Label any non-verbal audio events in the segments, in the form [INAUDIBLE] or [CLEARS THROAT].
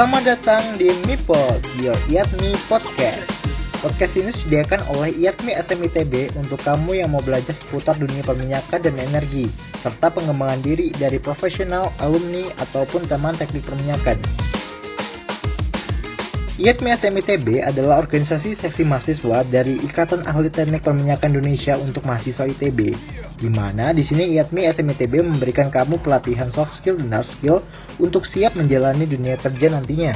Selamat datang di Mipod, Your Yatmi Podcast. Podcast ini disediakan oleh Yatmi SMITB untuk kamu yang mau belajar seputar dunia perminyakan dan energi, serta pengembangan diri dari profesional, alumni, ataupun teman teknik perminyakan. IATMI SMITB adalah organisasi seksi mahasiswa dari Ikatan Ahli Teknik Perminyakan Indonesia untuk mahasiswa ITB, di mana di sini IATMI SMITB memberikan kamu pelatihan soft skill dan hard skill untuk siap menjalani dunia kerja nantinya.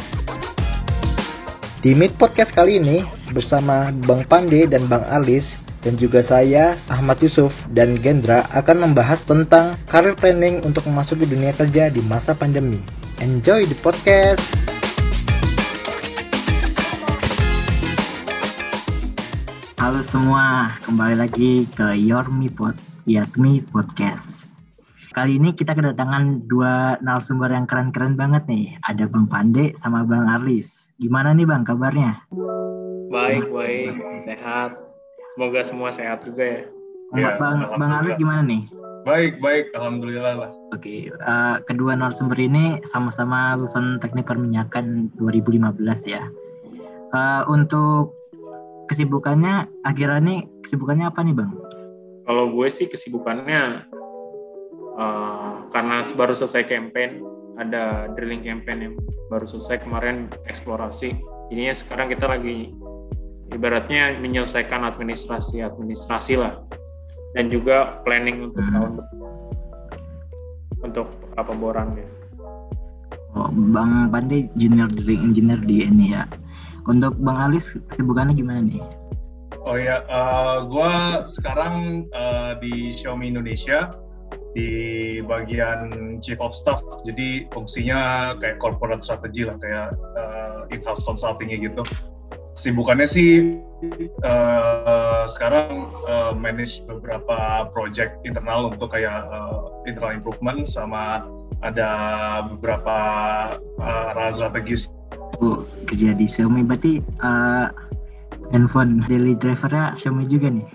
Di Meet Podcast kali ini, bersama Bang Pande dan Bang Alis, dan juga saya, Ahmad Yusuf, dan Gendra akan membahas tentang career planning untuk memasuki dunia kerja di masa pandemi. Enjoy the podcast! Halo semua, kembali lagi ke Your Me Pod, Yakmi Podcast. Kali ini kita kedatangan dua narasumber yang keren-keren banget nih. Ada Bang Pande sama Bang Arlis. Gimana nih Bang kabarnya? Baik, baik, sehat. Semoga semua sehat juga ya. Ya, Bang, Bang Arlis gimana nih? Baik, baik, alhamdulillah lah. Oke, uh, kedua narasumber ini sama-sama lulusan teknik perminyakan 2015 ya. Uh, untuk kesibukannya akhirnya nih kesibukannya apa nih bang? Kalau gue sih kesibukannya uh, karena baru selesai campaign, ada drilling campaign yang baru selesai kemarin eksplorasi. Jadinya sekarang kita lagi ibaratnya menyelesaikan administrasi administrasi lah dan juga planning untuk hmm. tahun untuk apa borannya. Oh, Bang Pandi junior drilling engineer di ini ya. Untuk Bang Alis kesibukannya gimana nih? Oh ya, uh, gue sekarang uh, di Xiaomi Indonesia di bagian Chief of Staff. Jadi fungsinya kayak corporate strategy lah, kayak uh, in-house consultingnya gitu. Kesibukannya sih uh, sekarang uh, manage beberapa project internal untuk kayak uh, internal improvement sama ada beberapa uh, strategis Oh, kerja di Xiaomi berarti uh, handphone daily drivernya Xiaomi juga nih.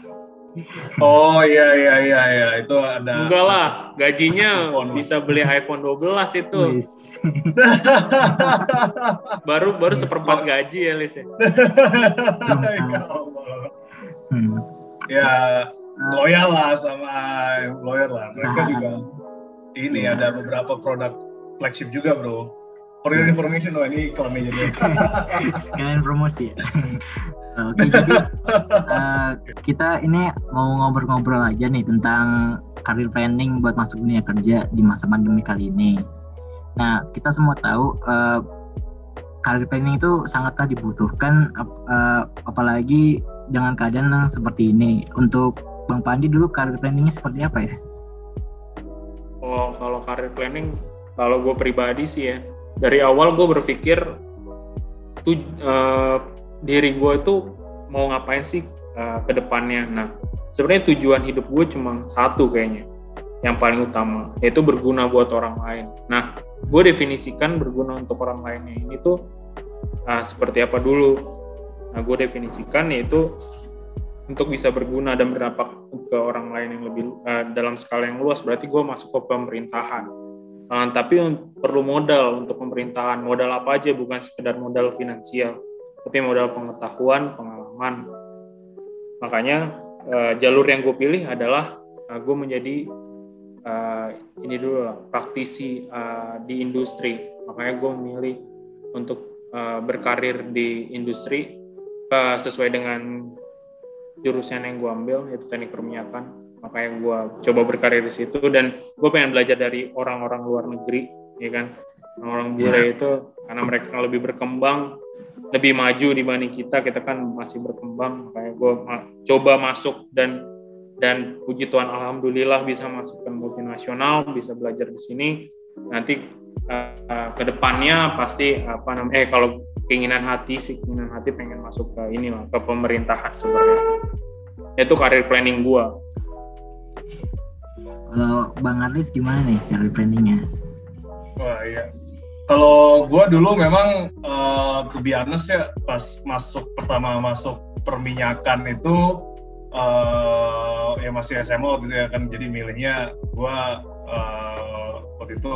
Oh iya iya iya iya itu ada. Enggak lah, gajinya iPhone, bisa beli iPhone 12 itu. [LAUGHS] baru baru seperempat gaji ya Lis ya. [LAUGHS] hmm. Ya loyal lah sama loyal lah. Mereka juga ini ada beberapa produk flagship juga bro. For your information, oh ini iklannya jadi. [LAUGHS] Sekalian promosi ya. [LAUGHS] Oke, jadi uh, kita ini mau ngobrol-ngobrol aja nih tentang career planning buat masuk dunia kerja di masa pandemi kali ini. Nah, kita semua tahu uh, career planning itu sangatlah dibutuhkan, uh, apalagi dengan keadaan yang seperti ini. Untuk Bang Pandi dulu career planningnya seperti apa ya? Oh, kalau career planning, kalau gue pribadi sih ya, dari awal gue berpikir tuh uh, diri gue itu mau ngapain sih uh, ke depannya. Nah, sebenarnya tujuan hidup gue cuma satu kayaknya, yang paling utama, yaitu berguna buat orang lain. Nah, gue definisikan berguna untuk orang lainnya ini tuh uh, seperti apa dulu. Nah, gue definisikan yaitu untuk bisa berguna dan berdampak ke orang lain yang lebih uh, dalam skala yang luas, berarti gue masuk ke pemerintahan Uh, tapi perlu modal untuk pemerintahan. Modal apa aja, bukan sekedar modal finansial, tapi modal pengetahuan, pengalaman. Makanya uh, jalur yang gue pilih adalah uh, gue menjadi uh, ini dulu lah, praktisi uh, di industri. Makanya gue memilih untuk uh, berkarir di industri uh, sesuai dengan jurusan yang gue ambil, yaitu teknik perminyakan makanya gue coba berkarir di situ dan gue pengen belajar dari orang-orang luar negeri ya kan? Orang-orang bule yeah. itu karena mereka lebih berkembang lebih maju dibanding kita kita kan masih berkembang. Makanya gue ma coba masuk dan dan puji Tuhan alhamdulillah bisa masuk ke multinasional bisa belajar di sini. Nanti uh, uh, ke depannya pasti apa namanya eh kalau keinginan hati sih keinginan hati pengen masuk ke ini lah ke pemerintahan sebenarnya. Itu karir planning gue kalau Bang Arlis gimana nih cara planningnya? Wah iya. Kalau gue dulu memang uh, be honest ya pas masuk pertama masuk perminyakan itu uh, ya masih SMA gitu ya kan jadi milihnya gue uh, waktu itu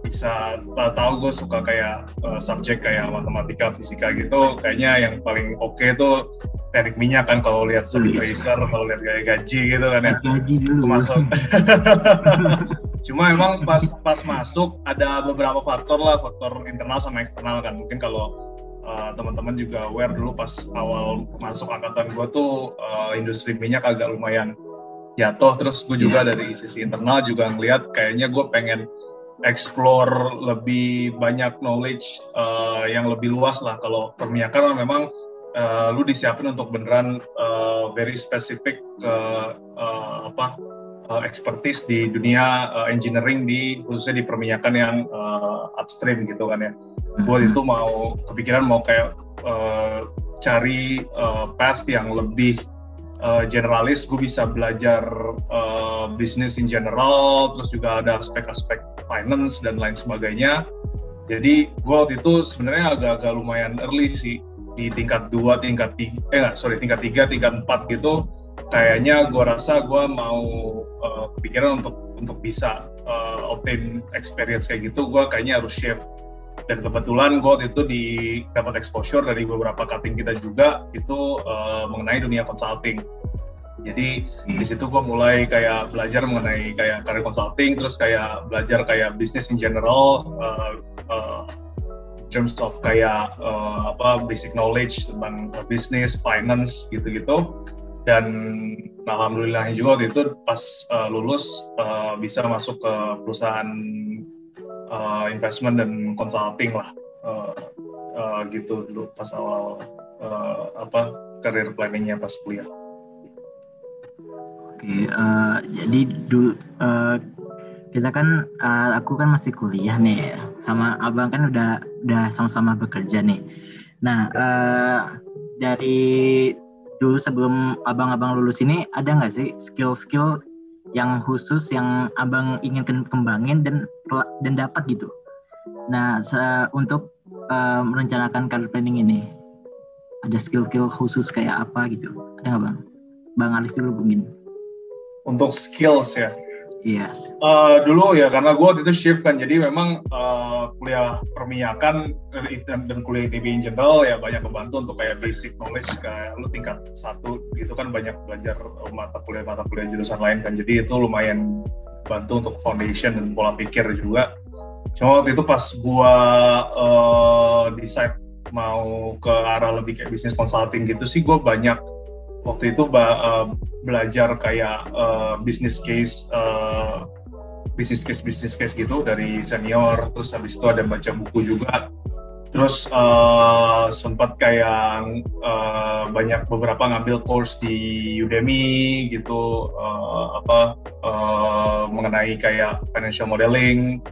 bisa tahu gue suka kayak uh, subjek kayak matematika fisika gitu kayaknya yang paling oke okay tuh teknik minyak kan kalau lihat Subi Racer kalau lihat gaya gaji gitu kan ya. Gaji dulu. Masuk. [LAUGHS] Cuma emang pas pas masuk ada beberapa faktor lah faktor internal sama eksternal kan. Mungkin kalau uh, teman-teman juga aware dulu pas awal masuk angkatan gue tuh uh, industri minyak agak lumayan jatuh. Terus gue juga yeah. dari sisi internal juga ngelihat kayaknya gue pengen explore lebih banyak knowledge uh, yang lebih luas lah. Kalau perminyakan memang uh, lu disiapin untuk beneran uh, very specific ke uh, apa uh, expertise di dunia uh, engineering di khususnya di perminyakan yang uh, upstream gitu kan ya. Buat itu mau kepikiran mau kayak uh, cari uh, path yang lebih uh, generalis, gue bisa belajar uh, bisnis in general, terus juga ada aspek-aspek finance dan lain sebagainya. Jadi gue waktu itu sebenarnya agak-agak lumayan early sih di tingkat dua, tingkat tiga, eh enggak, sorry tingkat tiga, tingkat empat gitu. Kayaknya gue rasa gue mau uh, kepikiran untuk untuk bisa uh, obtain experience kayak gitu, gue kayaknya harus shift dan kebetulan gue waktu itu di dapat exposure dari beberapa cutting kita juga itu uh, mengenai dunia consulting jadi hmm. di situ gue mulai kayak belajar mengenai kayak karir consulting terus kayak belajar kayak bisnis in general uh, uh, terms of kayak uh, apa basic knowledge tentang bisnis finance gitu-gitu dan alhamdulillah juga waktu itu pas uh, lulus uh, bisa masuk ke perusahaan uh, investment dan consulting lah uh, uh, gitu dulu pas awal uh, apa karir planningnya pas kuliah. Oke, uh, jadi dulu uh, kita kan uh, aku kan masih kuliah nih sama abang kan udah udah sama-sama bekerja nih. Nah uh, dari dulu sebelum abang-abang lulus ini ada nggak sih skill-skill yang khusus yang abang ingin kembangin dan dan dapat gitu. Nah, untuk uh, merencanakan career planning ini ada skill-skill khusus kayak apa gitu? Ada nggak bang? Bang Alis dulu mungkin. Untuk skills ya. Yes. Uh, dulu ya karena gue waktu itu shift kan jadi memang uh, kuliah perminyakan dan, dan kuliah ITB in general ya banyak membantu untuk kayak basic knowledge kayak lu tingkat satu gitu kan banyak belajar mata kuliah mata kuliah jurusan lain kan jadi itu lumayan bantu untuk foundation dan pola pikir juga. Cuma waktu itu pas gue uh, decide mau ke arah lebih kayak bisnis consulting gitu sih gue banyak waktu itu uh, belajar kayak uh, business case uh, business case business case gitu dari senior terus habis itu ada baca buku juga. Terus uh, sempat kayak uh, banyak beberapa ngambil course di Udemy gitu uh, apa uh, mengenai kayak financial modeling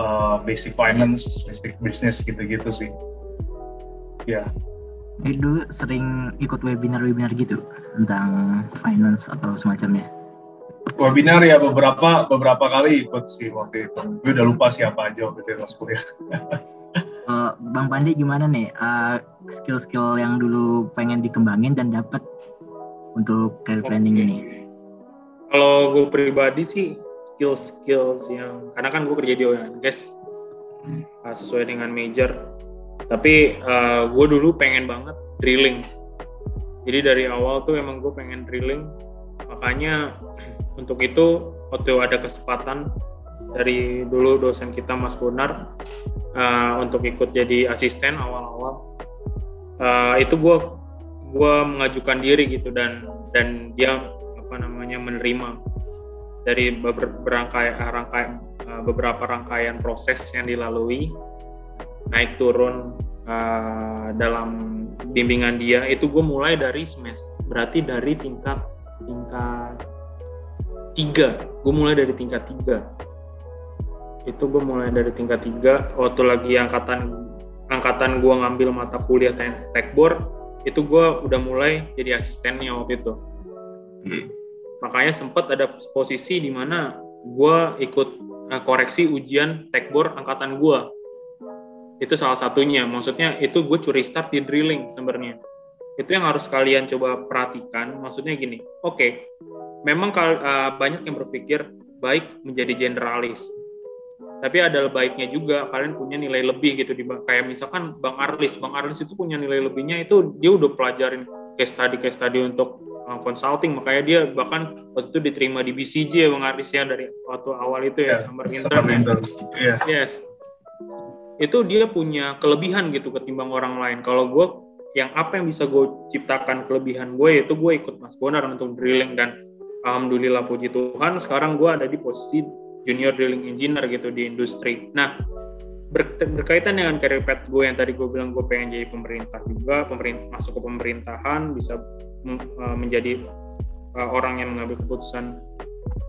uh, basic finance basic business gitu-gitu sih. Ya. Yeah. Dulu sering ikut webinar-webinar gitu tentang finance atau semacamnya. Webinar ya beberapa beberapa kali ikut sih waktu itu. Gue udah lupa siapa aja waktu itu pas kuliah. uh, [LAUGHS] Bang Pandi gimana nih uh, skill-skill yang dulu pengen dikembangin dan dapat untuk career planning okay. ini? Kalau gue pribadi sih skill-skill yang karena kan gue kerja di oil guys uh, sesuai dengan major tapi uh, gue dulu pengen banget drilling jadi dari awal tuh emang gue pengen drilling. Makanya [CLEARS THROAT] untuk itu waktu ada kesempatan dari dulu dosen kita Mas Bonar uh, untuk ikut jadi asisten awal-awal uh, itu gue gue mengajukan diri gitu dan dan dia apa namanya menerima dari beberapa rangkaian beberapa rangkaian proses yang dilalui naik turun uh, dalam bimbingan dia itu gue mulai dari semester berarti dari tingkat tingkat tiga. Gue mulai dari tingkat tiga. Itu gue mulai dari tingkat tiga. Waktu lagi angkatan angkatan gue ngambil mata kuliah tekbor itu gue udah mulai jadi asistennya waktu itu. Makanya sempat ada posisi di mana gue ikut uh, koreksi ujian tekbor angkatan gue itu salah satunya. Maksudnya itu gue curi start di drilling sebenarnya. Itu yang harus kalian coba perhatikan. Maksudnya gini oke okay, memang uh, banyak yang berpikir baik menjadi generalis. Tapi ada baiknya juga kalian punya nilai lebih gitu di kayak misalkan Bang Arlis. Bang Arlis itu punya nilai lebihnya itu dia udah pelajarin case study case study untuk uh, consulting. Makanya dia bahkan waktu itu diterima di BCG ya Bang Arlis ya dari waktu awal itu ya yeah, summer intern. yeah. yes itu dia punya kelebihan gitu ketimbang orang lain kalau gue yang apa yang bisa gue ciptakan kelebihan gue yaitu gue ikut Mas Bonar untuk drilling dan alhamdulillah puji Tuhan sekarang gue ada di posisi junior drilling engineer gitu di industri. Nah, ber berkaitan dengan career path gue yang tadi gue bilang gue pengen jadi pemerintah juga, pemerintah masuk ke pemerintahan bisa uh, menjadi uh, orang yang mengambil keputusan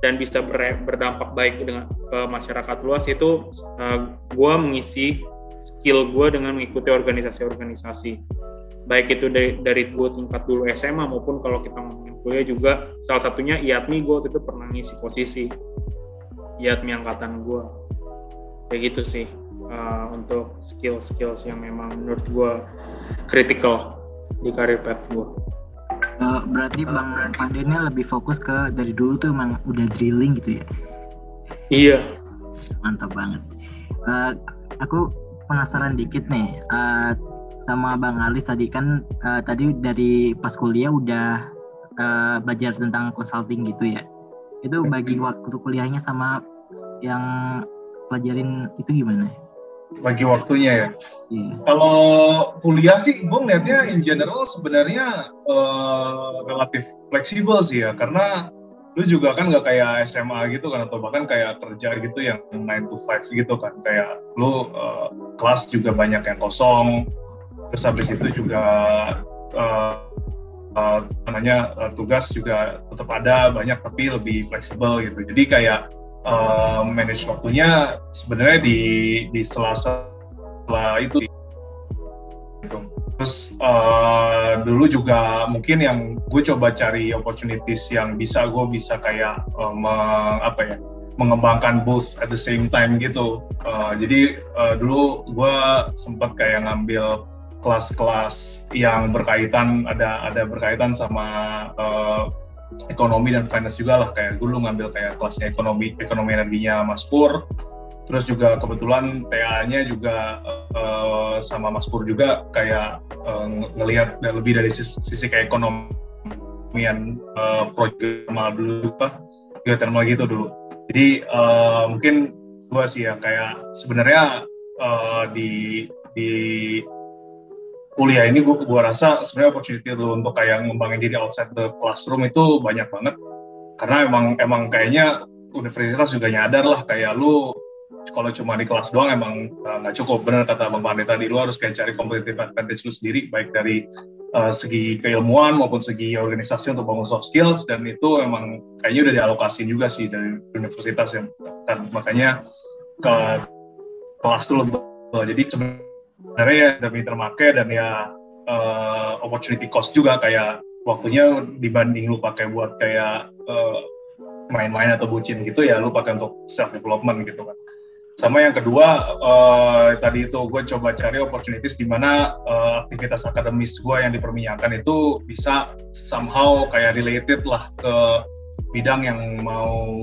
dan bisa ber berdampak baik dengan ke masyarakat luas itu uh, gue mengisi skill gue dengan mengikuti organisasi-organisasi baik itu dari dari gue tingkat dulu SMA maupun kalau kita ngomongin kuliah juga salah satunya IATMI gue waktu itu pernah ngisi posisi IATMI angkatan gue kayak gitu sih uh, untuk skill-skills yang memang menurut gue critical di karir path gue. Uh, berarti Bang Pandennya lebih fokus ke dari dulu tuh emang udah drilling gitu ya? Iya. Mantap banget. Uh, aku penasaran dikit nih uh, sama Bang Alis tadi kan uh, tadi dari pas kuliah udah uh, belajar tentang consulting gitu ya? itu bagi waktu kuliahnya sama yang pelajarin itu gimana? Bagi waktunya ya. Yeah. Kalau kuliah sih, gue ngeliatnya in general sebenarnya uh, relatif fleksibel sih ya, karena lu juga kan nggak kayak SMA gitu kan atau bahkan kayak kerja gitu yang 9 to 5 gitu kan kayak lu uh, kelas juga banyak yang kosong terus habis itu juga uh, uh, namanya uh, tugas juga tetap ada banyak tapi lebih fleksibel gitu jadi kayak uh, manage waktunya sebenarnya di di selasa sela itu. Terus uh, dulu juga mungkin yang gue coba cari opportunities yang bisa gue bisa kayak uh, meng, apa ya mengembangkan both at the same time gitu. Uh, jadi uh, dulu gue sempat kayak ngambil kelas-kelas yang berkaitan ada ada berkaitan sama uh, ekonomi dan finance juga lah. Kayak gue dulu ngambil kayak kelasnya ekonomi ekonomi energinya Mas Pur. Terus juga kebetulan TA-nya juga uh, sama Mas Pur juga kayak uh, ngelihat lebih dari sisi, sisi keekonomian uh, proyek thermal dulu apa geothermal gitu dulu. Jadi uh, mungkin gue sih ya kayak sebenarnya uh, di di kuliah ini gue gua rasa sebenarnya opportunity lu untuk kayak ngembangin diri outside the classroom itu banyak banget. Karena emang emang kayaknya universitas juga nyadar lah kayak lu kalau cuma di kelas doang emang uh, nggak uh, cukup. Bener kata bang Pandey tadi lu harus kayak cari competitive advantage lu sendiri baik dari uh, segi keilmuan maupun segi organisasi untuk bangun soft skills dan itu emang kayaknya udah dialokasi juga sih dari universitas yang kan makanya ke kelas tuh jadi sebenarnya ya demi termakai dan ya uh, opportunity cost juga kayak waktunya dibanding lu pakai buat kayak uh, main-main atau bucin gitu ya lu pakai untuk self development gitu kan. Sama yang kedua uh, tadi itu gue coba cari opportunities di mana uh, aktivitas akademis gue yang diperminyakan itu bisa somehow kayak related lah ke bidang yang mau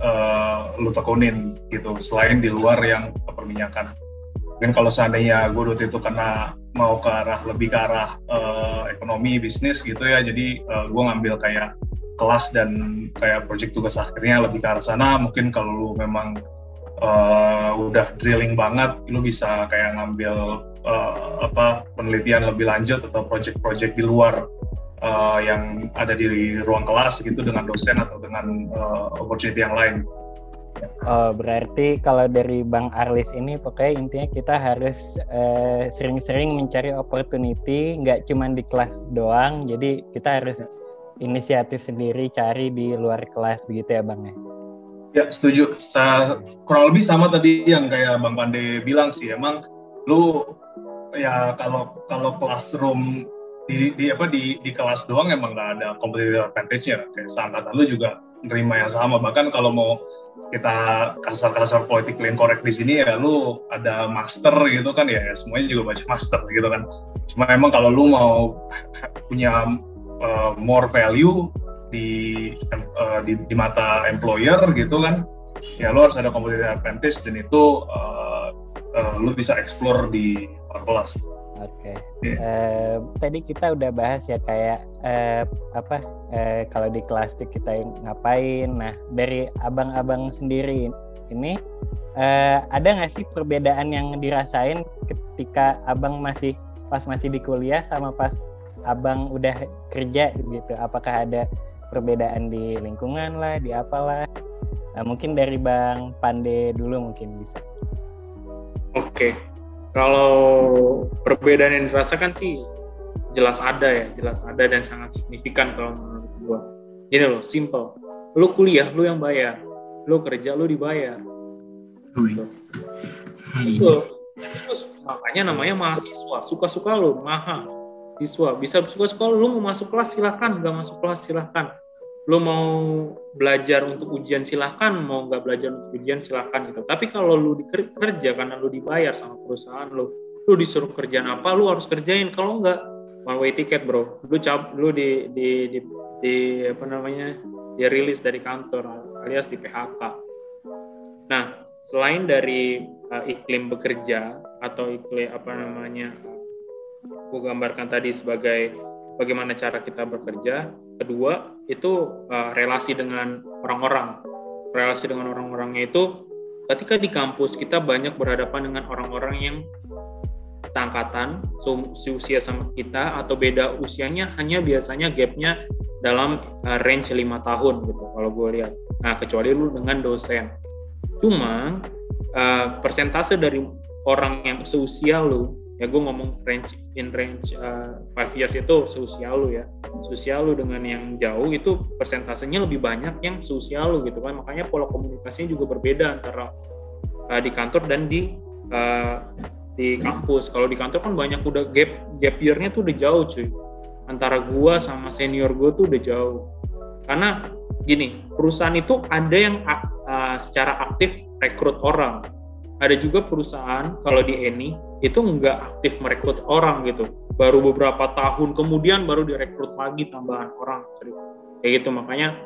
uh, lu tekunin gitu selain di luar yang perminyakan mungkin kalau seandainya gue itu karena mau ke arah lebih ke arah uh, ekonomi bisnis gitu ya jadi uh, eh, gue ngambil kayak kelas dan kayak project tugas akhirnya lebih ke arah sana. Mungkin kalau lu memang uh, udah drilling banget lu bisa kayak ngambil uh, apa penelitian lebih lanjut atau project-project di luar uh, yang ada di ruang kelas gitu dengan dosen atau dengan uh, opportunity yang lain Oh, berarti kalau dari Bang Arlis ini pokoknya intinya kita harus eh, sering-sering mencari opportunity, nggak cuma di kelas doang. Jadi kita harus inisiatif sendiri cari di luar kelas begitu ya Bang ya? Ya setuju. Sa kurang lebih sama tadi yang kayak Bang Pande bilang sih. Emang lu ya kalau kalau classroom di, di apa di di kelas doang emang nggak ada competitive advantage-nya. Kayak seangkatan lu juga nerima yang sama. Bahkan kalau mau kita kasar-kasar politik incorrect di sini ya lu ada master gitu kan ya, ya semuanya juga baca master gitu kan cuma emang kalau lu mau [LAUGHS] punya uh, more value di, uh, di di mata employer gitu kan ya lo harus ada competitive advantage dan itu uh, uh, lo bisa explore di kelas. Oke. Okay. Uh, tadi kita udah bahas ya kayak uh, apa uh, kalau di kelas kita ngapain. Nah dari abang-abang sendiri ini uh, ada nggak sih perbedaan yang dirasain ketika abang masih pas masih di kuliah sama pas abang udah kerja gitu? Apakah ada perbedaan di lingkungan lah, di apalah? Nah, mungkin dari bang Pande dulu mungkin bisa. Oke. Okay kalau perbedaan yang dirasakan sih jelas ada ya, jelas ada dan sangat signifikan kalau menurut gua. Ini loh, simple. Lu kuliah, lu yang bayar. Lu kerja, lu dibayar. Gitu. Terus makanya namanya mahasiswa. Suka-suka lu, mahal. Siswa. Bisa suka-suka lu, lu mau masuk kelas silahkan, nggak masuk kelas silahkan lo mau belajar untuk ujian silahkan mau nggak belajar untuk ujian silahkan gitu. Tapi kalau lu kerja karena lu dibayar sama perusahaan lu lu disuruh kerjaan apa lu harus kerjain. Kalau nggak one way ticket bro. Lu cap lu di di di, di apa namanya di rilis dari kantor alias di PHK nah selain dari uh, iklim bekerja atau iklim apa namanya aku gambarkan tadi sebagai bagaimana cara kita bekerja kedua itu uh, relasi dengan orang-orang. Relasi dengan orang-orangnya itu ketika di kampus kita banyak berhadapan dengan orang-orang yang seangkatan seusia sama kita atau beda usianya hanya biasanya gapnya dalam uh, range lima tahun gitu kalau gue lihat. Nah kecuali lu dengan dosen. Cuma uh, persentase dari orang yang seusia lu ya gue ngomong range in range uh, five years itu seusia lu ya. Seusia lu dengan yang jauh itu persentasenya lebih banyak yang seusia lu gitu kan. Makanya pola komunikasinya juga berbeda antara uh, di kantor dan di uh, di kampus. Kalau di kantor kan banyak udah gap gap year-nya tuh udah jauh cuy. Antara gua sama senior gua tuh udah jauh. Karena gini perusahaan itu ada yang uh, secara aktif rekrut orang. Ada juga perusahaan kalau di Eni itu nggak aktif merekrut orang gitu. Baru beberapa tahun kemudian baru direkrut lagi tambahan orang kayak gitu makanya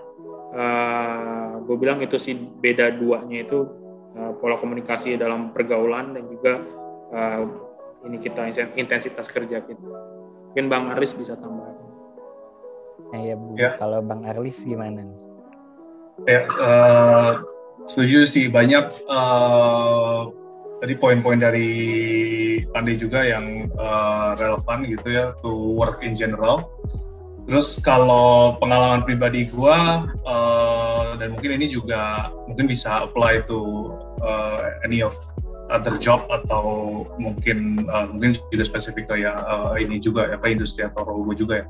uh, eh, gue bilang itu sih beda duanya itu uh, pola komunikasi dalam pergaulan dan juga uh, ini kita intensitas kerja kita. Mungkin bang Arlis bisa tambah nah, ya bu. Ya. kalau bang Arlis gimana? Ya uh, setuju sih banyak uh, tadi poin-poin dari Pandi juga yang uh, relevan gitu ya to work in general. Terus kalau pengalaman pribadi gua uh, dan mungkin ini juga mungkin bisa apply to uh, any of other job atau mungkin uh, mungkin juga spesifik kayak uh, ini juga ya kayak industri atau robo juga ya.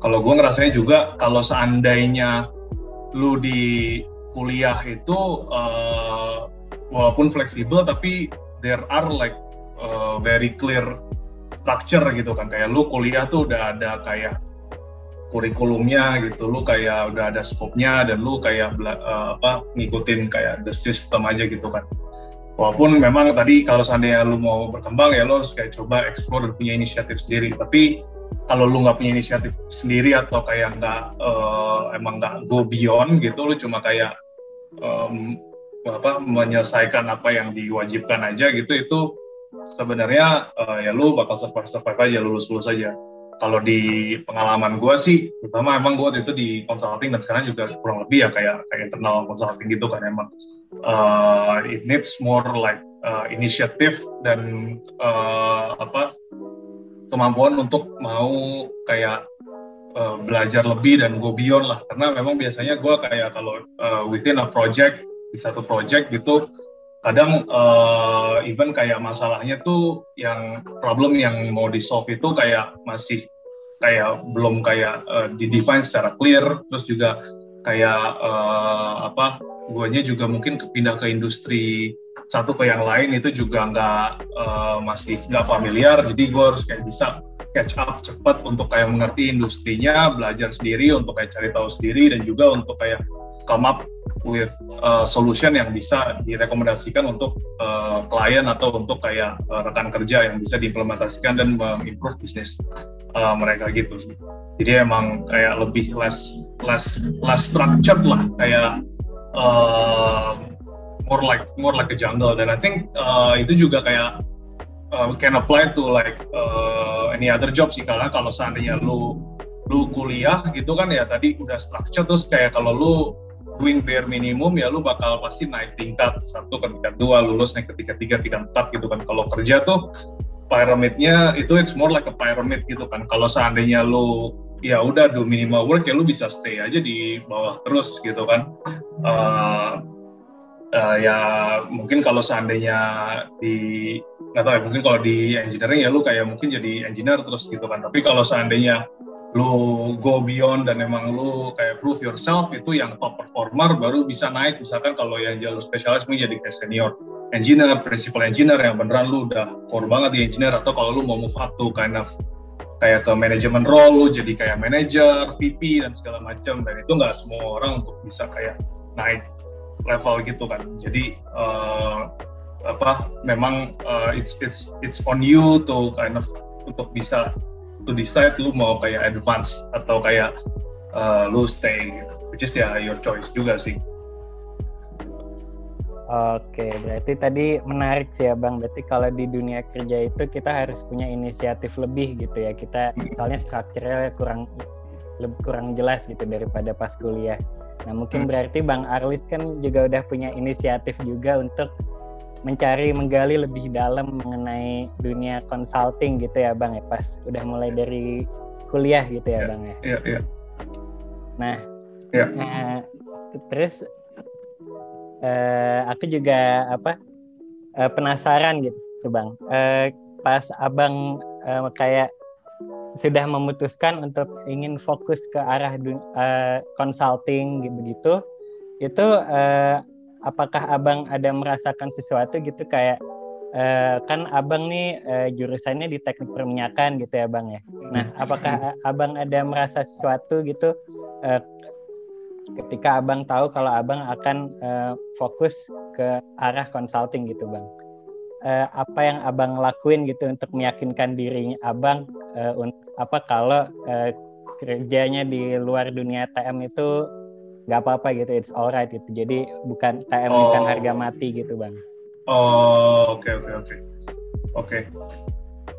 Kalau gua ngerasanya juga kalau seandainya lu di kuliah itu uh, walaupun fleksibel tapi there are like uh, very clear structure gitu kan. Kayak lu kuliah tuh udah ada kayak kurikulumnya gitu. Lu kayak udah ada skopnya dan lu kayak uh, apa ngikutin kayak the system aja gitu kan. Walaupun memang tadi kalau seandainya lu mau berkembang ya lu harus kayak coba explore dan punya inisiatif sendiri. Tapi kalau lu nggak punya inisiatif sendiri atau kayak nggak uh, emang nggak go beyond gitu lu cuma kayak um, apa menyelesaikan apa yang diwajibkan aja gitu itu sebenarnya uh, ya lu bakal survive survive aja lulus lulus aja. Kalau di pengalaman gue sih terutama emang gue itu di consulting dan sekarang juga kurang lebih ya kayak kayak internal consulting gitu kan emang. Uh, it needs more like uh, initiative dan uh, apa kemampuan untuk mau kayak uh, belajar lebih dan go beyond lah. Karena memang biasanya gue kayak kalau uh, within a project di satu project gitu. Kadang uh, even kayak masalahnya tuh yang problem yang mau di solve itu kayak masih kayak belum kayak uh, di define secara clear. Terus juga kayak uh, apa guanya juga mungkin kepindah ke industri satu ke yang lain itu juga nggak uh, masih nggak familiar. Jadi gue harus kayak bisa catch up cepat untuk kayak mengerti industrinya belajar sendiri untuk kayak cari tahu sendiri dan juga untuk kayak come up with uh, solution yang bisa direkomendasikan untuk uh, klien atau untuk kayak uh, rekan kerja yang bisa diimplementasikan dan mengimprove bisnis uh, mereka gitu. Jadi emang kayak lebih less less less structured lah kayak uh, more like more like a jungle dan I think uh, itu juga kayak uh, can apply to like uh, any other job sih karena kalau seandainya lu lu kuliah gitu kan ya tadi udah structure terus kayak kalau lu doing bare minimum ya lu bakal pasti naik tingkat satu ke tingkat dua lulus naik ke tingkat tiga tingkat empat gitu kan. Kalau kerja tuh pyramidnya itu it's more like a pyramid gitu kan. Kalau seandainya lu ya udah do minimal work ya lu bisa stay aja di bawah terus gitu kan. Uh, uh, ya mungkin kalau seandainya di nggak tahu ya mungkin kalau di engineering ya lu kayak mungkin jadi engineer terus gitu kan. Tapi kalau seandainya lu go beyond dan emang lu kayak prove yourself itu yang top performer baru bisa naik. Misalkan kalau yang jalur spesialis mungkin jadi kayak senior engineer, principal engineer yang beneran lu udah core banget di engineer. Atau kalau lu mau move up to kind of kayak ke manajemen role lu jadi kayak manager, VP dan segala macam. Dan itu nggak semua orang untuk bisa kayak naik level gitu kan. Jadi uh, apa memang uh, it's it's it's on you to kind of untuk bisa to decide lu mau kayak advance atau kayak uh, lu stay gitu. Which is ya your choice juga sih. Oke, berarti tadi menarik sih ya Bang. Berarti kalau di dunia kerja itu kita harus punya inisiatif lebih gitu ya. Kita misalnya strukturnya kurang lebih kurang jelas gitu daripada pas kuliah. Nah mungkin hmm. berarti Bang Arlis kan juga udah punya inisiatif juga untuk mencari menggali lebih dalam mengenai dunia consulting gitu ya Bang ya pas udah mulai dari kuliah gitu ya, ya Bang ya. Iya, iya. Nah, ya. nah terus uh, aku juga apa uh, penasaran gitu bang uh, pas abang uh, kayak sudah memutuskan untuk ingin fokus ke arah uh, consulting gitu gitu itu uh, apakah abang ada merasakan sesuatu gitu? Kayak uh, kan abang nih uh, jurusannya di teknik perminyakan gitu ya bang ya? Nah apakah abang ada merasa sesuatu gitu uh, ketika abang tahu kalau abang akan uh, fokus ke arah consulting gitu bang? Uh, apa yang abang lakuin gitu untuk meyakinkan dirinya abang uh, apa kalau uh, kerjanya di luar dunia TM itu nggak apa-apa gitu it's alright gitu jadi bukan TM oh. bukan harga mati gitu bang oh oke okay, oke okay, oke okay. oke okay.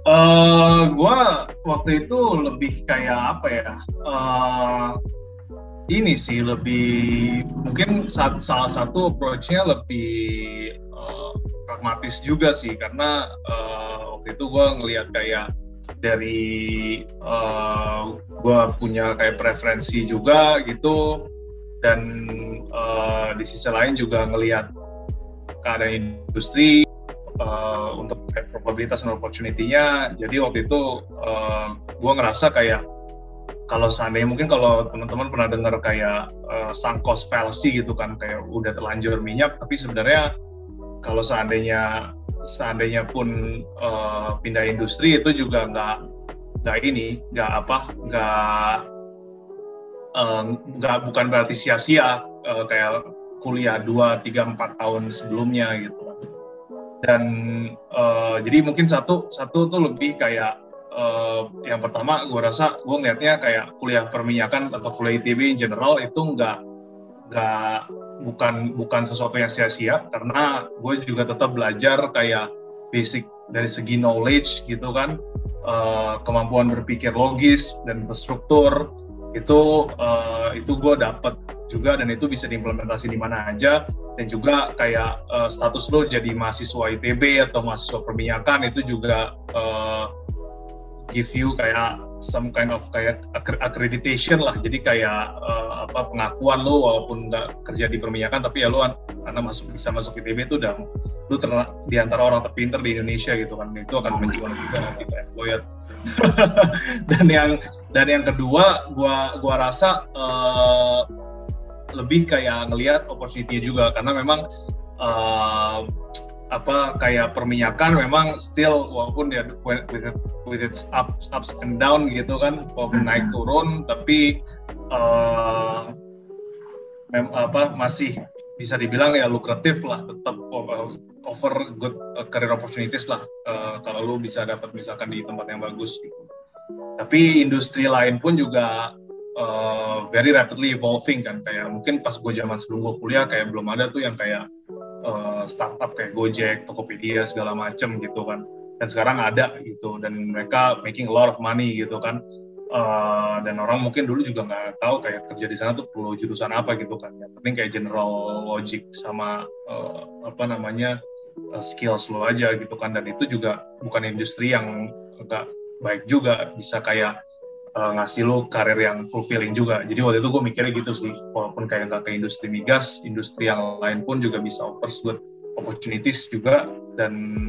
Uh, gua waktu itu lebih kayak apa ya? Uh, ini sih lebih mungkin saat, salah satu approach-nya lebih uh, pragmatis juga sih karena uh, waktu itu gue ngelihat kayak dari uh, gue punya kayak preferensi juga gitu dan uh, di sisi lain juga ngelihat keadaan industri uh, untuk probabilitas dan opportunity-nya. Jadi waktu itu uh, gue ngerasa kayak kalau seandainya mungkin kalau teman-teman pernah dengar kayak uh, sunk cost fallacy gitu kan kayak udah terlanjur minyak tapi sebenarnya kalau seandainya seandainya pun uh, pindah industri itu juga nggak nggak ini nggak apa nggak nggak bukan berarti sia-sia uh, kayak kuliah 2, 3, 4 tahun sebelumnya gitu. Dan uh, jadi mungkin satu satu tuh lebih kayak uh, yang pertama gue rasa gue ngeliatnya kayak kuliah perminyakan atau kuliah ITB in general itu nggak nggak bukan bukan sesuatu yang sia-sia. Karena gue juga tetap belajar kayak basic dari segi knowledge gitu kan. Uh, kemampuan berpikir logis dan terstruktur itu uh, itu gue dapat juga dan itu bisa diimplementasi di mana aja. Dan juga kayak uh, status lo jadi mahasiswa ITB atau mahasiswa perminyakan itu juga uh, give you kayak some kind of kayak accreditation lah. Jadi kayak uh, apa pengakuan lo walaupun nggak kerja di perminyakan tapi ya lo karena masuk bisa masuk ITB itu udah lo terna, di antara orang terpinter di Indonesia gitu kan. Itu akan menjual juga nanti kayak lawyer [LAUGHS] dan yang dan yang kedua gua gua rasa uh, lebih kayak ngelihat opportunity juga karena memang uh, apa kayak perminyakan memang still walaupun dia with it, with its ups ups and down gitu kan walaupun naik hmm. turun tapi uh, mem, apa masih bisa dibilang ya lukratif lah tetap over good uh, career opportunities lah uh, kalau lu bisa dapat misalkan di tempat yang bagus gitu. Tapi industri lain pun juga uh, very rapidly evolving kan kayak mungkin pas gue zaman sebelum gue kuliah kayak belum ada tuh yang kayak uh, startup kayak Gojek, Tokopedia segala macem gitu kan. Dan sekarang ada gitu dan mereka making a lot of money gitu kan. Uh, dan orang mungkin dulu juga nggak tahu kayak kerja di sana tuh perlu jurusan apa gitu kan. Yang penting kayak general logic sama uh, apa namanya skills lo aja gitu kan. Dan itu juga bukan industri yang agak baik juga bisa kayak uh, ngasih lo karir yang fulfilling juga. Jadi waktu itu gue mikirnya gitu sih, walaupun kayak nggak ke industri migas, industri yang lain pun juga bisa offers good opportunities juga. Dan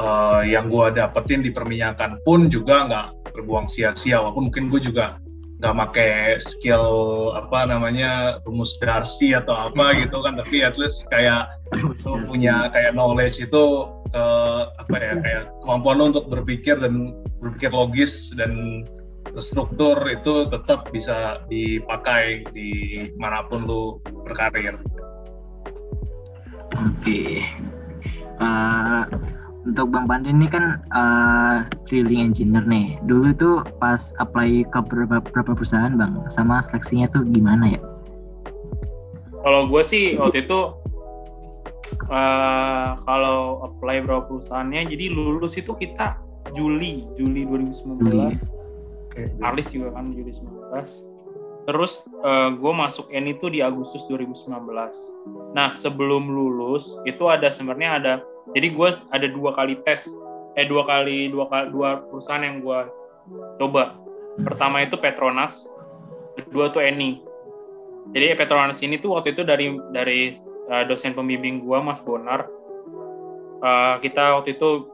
uh, yang gue dapetin di perminyakan pun juga nggak terbuang sia-sia. Walaupun mungkin gue juga nggak pakai skill apa namanya rumus Darcy atau apa gitu kan tapi at least kayak lo punya kayak knowledge itu uh, apa ya kayak kemampuan lo untuk berpikir dan berpikir logis dan struktur itu tetap bisa dipakai di mana pun lu berkarir. Oke. Okay. Uh, eh, untuk Bang Pandi ini kan uh, drilling engineer nih. Dulu tuh pas apply ke beberapa, beberapa perusahaan Bang, sama seleksinya tuh gimana ya? Kalau gue sih waktu itu uh, kalau apply beberapa perusahaannya, jadi lulus itu kita Juli, Juli 2019. Juli okay. Arlis juga kan Juli 19 terus uh, eh, gue masuk N itu di Agustus 2019 nah sebelum lulus itu ada sebenarnya ada jadi gue ada dua kali tes eh dua kali dua kali dua perusahaan yang gue coba pertama itu Petronas kedua tuh Eni jadi Petronas ini tuh waktu itu dari dari uh, dosen pembimbing gue Mas Bonar uh, kita waktu itu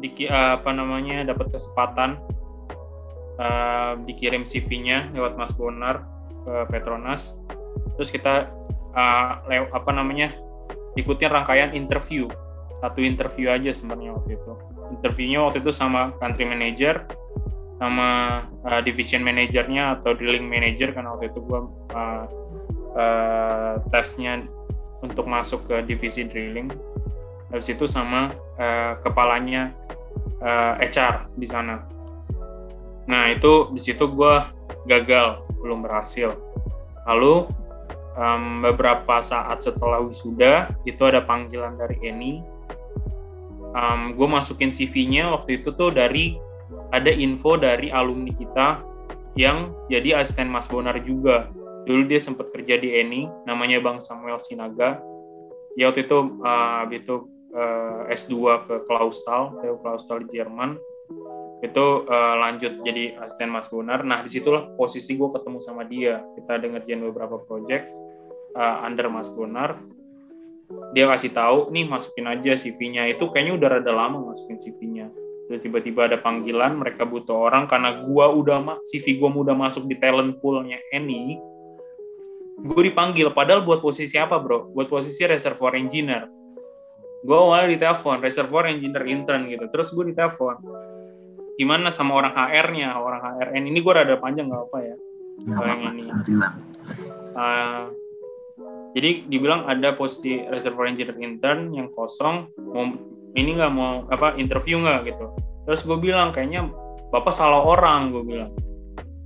di, uh, apa namanya dapat kesempatan uh, dikirim CV-nya lewat Mas Bonar ke Petronas. Terus kita uh, apa namanya ikutin rangkaian interview satu interview aja sebenarnya waktu itu. Interviewnya waktu itu sama country manager, sama uh, division manajernya atau drilling manager karena waktu itu gua uh, uh, tesnya untuk masuk ke divisi drilling. Habis itu sama uh, kepalanya uh, HR di sana. Nah itu di situ gue gagal, belum berhasil. Lalu um, beberapa saat setelah wisuda itu ada panggilan dari Eni. Um, gue masukin CV-nya waktu itu tuh dari ada info dari alumni kita yang jadi asisten Mas Bonar juga. Dulu dia sempat kerja di Eni, namanya Bang Samuel Sinaga. Ya waktu itu uh, itu uh, S2 ke Clausthal, TU Clausthal di Jerman itu uh, lanjut jadi asisten Mas Gunar. Nah di situlah posisi gue ketemu sama dia. Kita dengerin beberapa project uh, under Mas Gunar. Dia kasih tahu, nih masukin aja CV-nya. Itu kayaknya udah rada lama masukin CV-nya. Terus tiba-tiba ada panggilan, mereka butuh orang karena gue udah CV gue udah masuk di talent pool-nya Eni. Gue dipanggil, padahal buat posisi apa bro? Buat posisi reservoir engineer. Gue awalnya ditelepon, reservoir engineer intern gitu. Terus gue ditelepon, gimana sama orang HR-nya orang HRN ini gue rada panjang nggak apa ya kalau yang ini uh, jadi dibilang ada posisi reservoir engineer intern yang kosong mau ini nggak mau apa interview nggak gitu. Terus gue bilang kayaknya bapak salah orang gue bilang.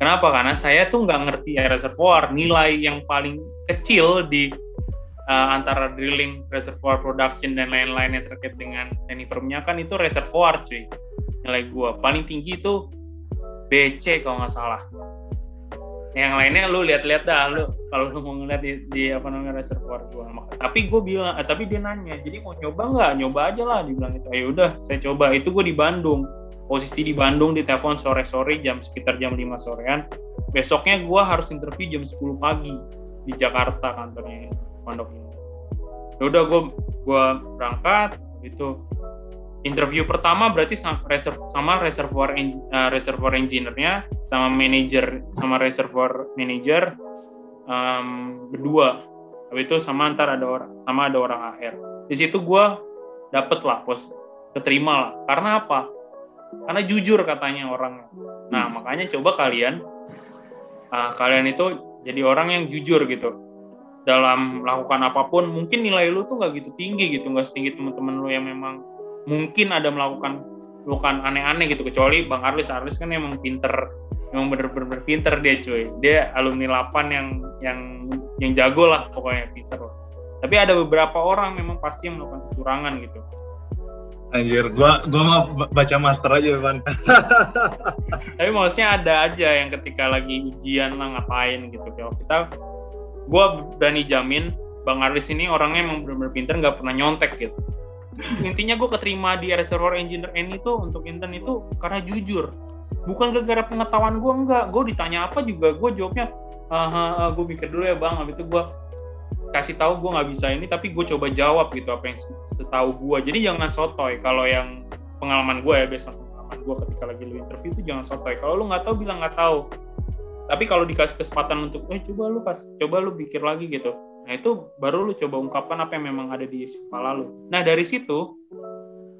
Kenapa? Karena saya tuh nggak ngerti reservoir nilai yang paling kecil di uh, antara drilling reservoir production dan lain-lain yang terkait dengan teknik perminyakan itu reservoir cuy nilai gue paling tinggi itu BC kalau nggak salah yang lainnya lu lihat-lihat dah lu kalau lu mau ngeliat di, di apa namanya reservoir gua tapi gue bilang eh, tapi dia nanya jadi mau nyoba nggak? Nyoba aja lah dibilang itu ayo udah saya coba. Itu gue di Bandung. Posisi di Bandung di telepon sore-sore jam sekitar jam 5 sorean. Besoknya gue harus interview jam 10 pagi di Jakarta kantornya pondok ini ya udah gue gue berangkat itu interview pertama berarti sama, reservoir uh, reservoir engineer-nya sama manager sama reservoir manager um, berdua. Tapi itu sama antar ada orang sama ada orang AR di situ gue dapet lah pos keterima lah. Karena apa? Karena jujur katanya orang nah makanya coba kalian uh, kalian itu jadi orang yang jujur gitu. Dalam melakukan apa pun mungkin nilai lu tuh nggak gitu tinggi gitu nggak setinggi teman-teman lu yang memang mungkin ada melakukan melakukan aneh-aneh gitu. Kecuali Bang Arlis. Arlis kan emang pinter. Emang bener-bener pinter dia cuy. Dia alumni 8 yang yang yang jago lah pokoknya pinter lah. Tapi ada beberapa orang memang pasti yang melakukan kecurangan gitu. Anjir, gua gua mau baca master aja, Van. [LAUGHS] tapi maksudnya ada aja yang ketika lagi ujian lah ngapain gitu. Kalau kita gua berani jamin Bang Arlis ini orangnya emang benar-benar pinter nggak pernah nyontek gitu intinya gue keterima di reservoir engineer N itu untuk intern itu karena jujur. Bukan gara-gara pengetahuan gue enggak. Gue ditanya apa juga gue jawabnya ah, gue mikir dulu ya bang. Habis itu gue kasih tahu gue nggak bisa ini tapi gue coba jawab gitu apa yang setahu gue jadi jangan sotoy kalau yang pengalaman gue ya biasa pengalaman gue ketika lagi lu interview itu jangan sotoy. Kalau lu nggak tahu bilang nggak tahu. Tapi kalau dikasih kesempatan untuk eh coba lu pas coba lu pikir lagi gitu Nah itu baru lu coba ungkapkan apa yang memang ada di kepala lu. Nah dari situ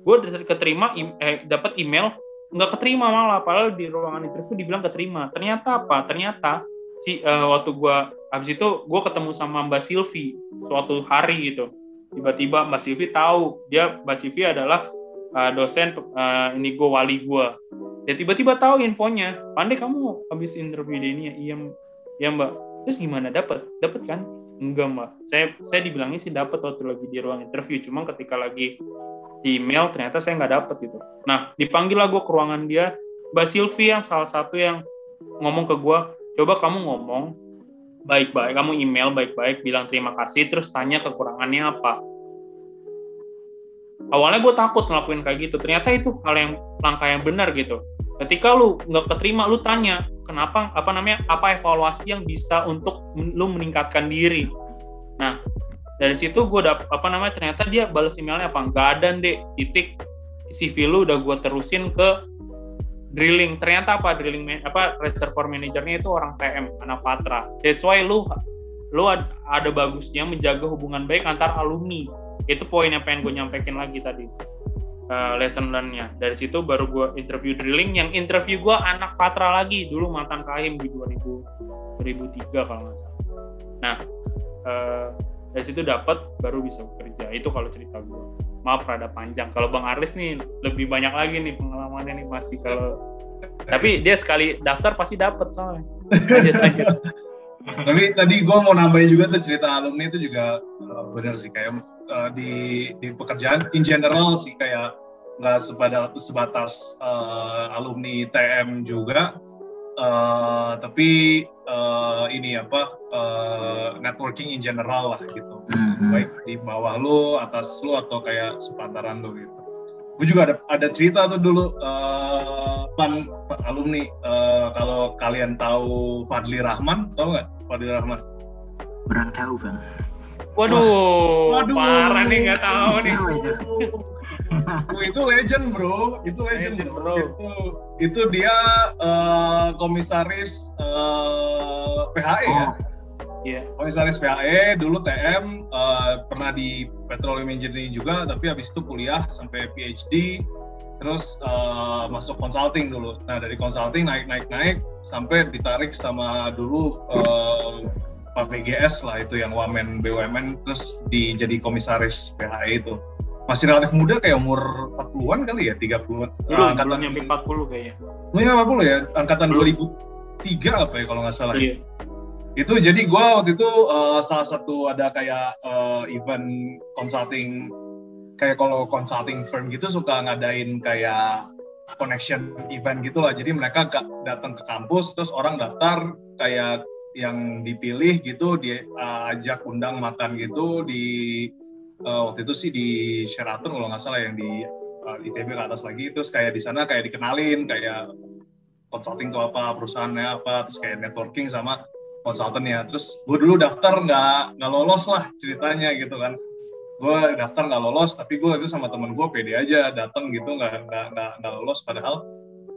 gue keterima eh, dapat email nggak keterima malah padahal di ruangan interview dibilang keterima. Ternyata apa? Ternyata si uh, waktu gue habis itu gue ketemu sama Mbak Silvi suatu hari gitu. Tiba-tiba Mbak Silvi tahu dia Mbak Silvi adalah uh, dosen uh, ini gue wali gue. Ya tiba-tiba tahu infonya. Pandai kamu habis interview ini ya? Iya, ya Mbak. Terus gimana dapat? Dapat kan? Enggak mbak, saya saya dibilangnya sih dapat waktu lagi di ruang interview, cuma ketika lagi di email ternyata saya nggak dapat gitu. Nah dipanggil lah gue ke ruangan dia, Mbak Silvi yang salah satu yang ngomong ke gue, coba kamu ngomong baik-baik, kamu email baik-baik, bilang terima kasih, terus tanya kekurangannya apa. Awalnya gue takut ngelakuin kayak gitu, ternyata itu hal yang langkah yang benar gitu. Ketika lu nggak keterima, lu tanya, kenapa apa namanya apa evaluasi yang bisa untuk lu meningkatkan diri? Nah dari situ gue dap apa namanya ternyata dia balas emailnya apa? Nggak ada deh titik. CV lu udah gue terusin ke drilling. Ternyata apa drilling apa reservoir manajernya itu orang PM anak Patra. That's why lu lu ada bagusnya menjaga hubungan baik antar alumni. Itu poin yang pengen gue nyampaikan lagi tadi uh, lesson learn-nya. Dari situ baru gue interview drilling. Yang interview gue anak Patra lagi, dulu mantan Kahim di 2000, 2003 kalau nggak salah. Nah, uh, dari situ dapat baru bisa bekerja. Itu kalau cerita gue. Maaf rada panjang. Kalau Bang Arlis nih lebih banyak lagi nih pengalamannya nih pasti kalau tapi dia sekali daftar pasti dapat soalnya. Lanjut lanjut. [LAUGHS] tapi tadi gue mau nambahin juga tuh cerita alumni itu juga uh, benar sih kayak uh, di di pekerjaan. In general sih kayak nggak sebatas sebatas uh, alumni TM juga. Uh, tapi uh, ini apa uh, networking in general lah gitu. Mm-hmm. baik di bawah lu atas lu atau kayak sepantaran lu gitu. Gue juga ada ada cerita tuh dulu uh, pan alumni. Uh, kalau kalian tahu Fadli Rahman tau nggak Fadli Rahman? Kurang tahu bang Waduh, Waduh. parah nih nggak tahu nih. oh, itu legend bro, itu legend, legend bro. Itu itu dia uh, komisaris uh, eh, PHE ya? oh. ya. Iya. Yeah. Komisaris PHE dulu TM uh, eh, pernah di Petroleum Engineering juga, tapi habis itu kuliah sampai PhD, terus uh, masuk consulting dulu. Nah dari consulting naik naik naik sampai ditarik sama dulu uh, Pak BGS lah itu yang wamen BUMN terus di jadi komisaris PHI itu. Masih relatif muda kayak umur 40-an kali ya 30 belum, uh, angkatan belum 40 kayaknya. Ya 40 ya angkatan belum. 2003 apa ya kalau nggak salah. Iya. itu jadi gue waktu itu uh, salah satu ada kayak uh, event consulting kayak kalau consulting firm gitu suka ngadain kayak connection event gitulah. Jadi mereka datang ke kampus terus orang daftar kayak yang dipilih gitu diajak uh, undang makan gitu di uh, waktu itu sih di Sheraton kalau nggak salah yang di uh, ITB ke atas lagi. Terus kayak di sana kayak dikenalin kayak consulting tuh apa perusahaannya apa terus kayak networking sama konsultannya terus gue dulu daftar nggak nggak lolos lah ceritanya gitu kan. Gue daftar nggak lolos tapi gue itu sama temen gue pede aja datang gitu nggak nggak nggak lolos padahal.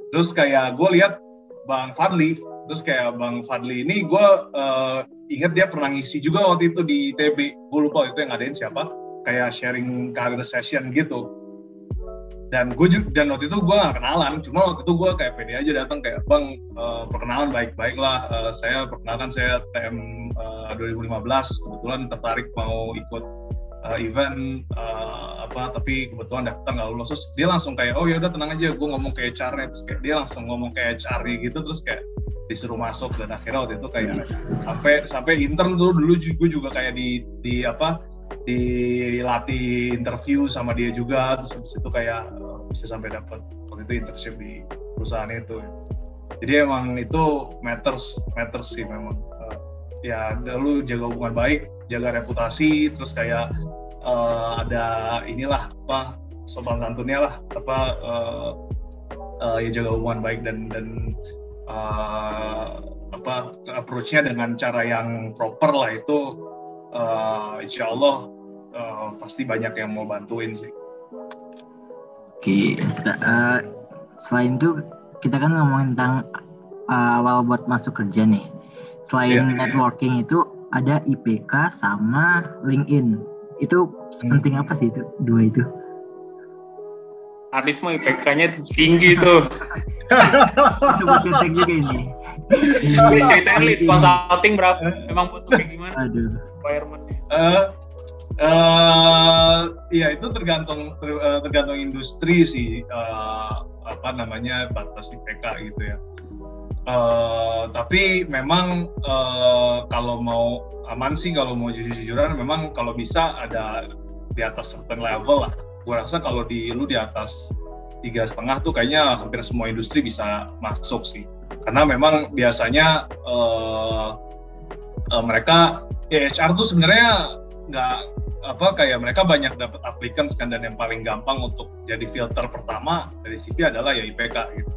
Terus kayak gue lihat bang Fadli terus kayak Bang Fadli ini gue uh, inget dia pernah ngisi juga waktu itu di TB gue lupa itu yang ngadain siapa. Kayak sharing career session gitu. Dan gue dan waktu itu gue gak kenalan. Cuma waktu itu gue kayak pede aja datang kayak bang uh, perkenalan baik-baik lah. Uh, saya perkenalkan saya TM uh, 2015 kebetulan tertarik mau ikut uh, event uh, apa tapi kebetulan daftar nggak lulus. Terus dia langsung kayak oh ya udah tenang aja. Gue ngomong kayak HR kayak dia langsung ngomong kayak HR gitu. Terus kayak disuruh masuk dan akhirnya waktu itu kayak sampai sampai intern tuh dulu gue juga kayak di di apa dilatih interview sama dia juga terus habis itu kayak uh, bisa sampai dapat waktu itu internship di perusahaan itu. Jadi emang itu matters matters sih memang. Uh, ya lu jaga hubungan baik jaga reputasi terus kayak uh, ada inilah apa sopan santunnya lah apa uh, uh, ya jaga hubungan baik dan dan uh, apa approach-nya dengan cara yang proper lah itu uh, insya Allah uh, pasti banyak yang mau bantuin sih. Oke, uh, selain itu kita kan ngomongin tentang uh, awal buat masuk kerja nih. Selain yeah. networking itu ada IPK sama LinkedIn. Itu hmm. penting apa sih itu dua itu? Aris mah IPK-nya tinggi tuh. Coba cek juga ini. Ini ceritain list consulting berapa? Emang butuh kayak gimana? Aduh. Requirement-nya. Uh, uh, ya itu tergantung ter, uh, tergantung industri sih uh, apa namanya batas IPK gitu ya. Uh, tapi memang uh, kalau mau aman sih kalau mau jujur-jujuran memang kalau bisa ada di atas certain level lah gue rasa kalau di lu di atas tiga setengah tuh kayaknya hampir semua industri bisa masuk sih. Karena memang biasanya uh, uh, mereka ya HR tuh sebenarnya nggak apa kayak mereka banyak dapat applicants kan dan yang paling gampang untuk jadi filter pertama dari CV adalah ya IPK gitu.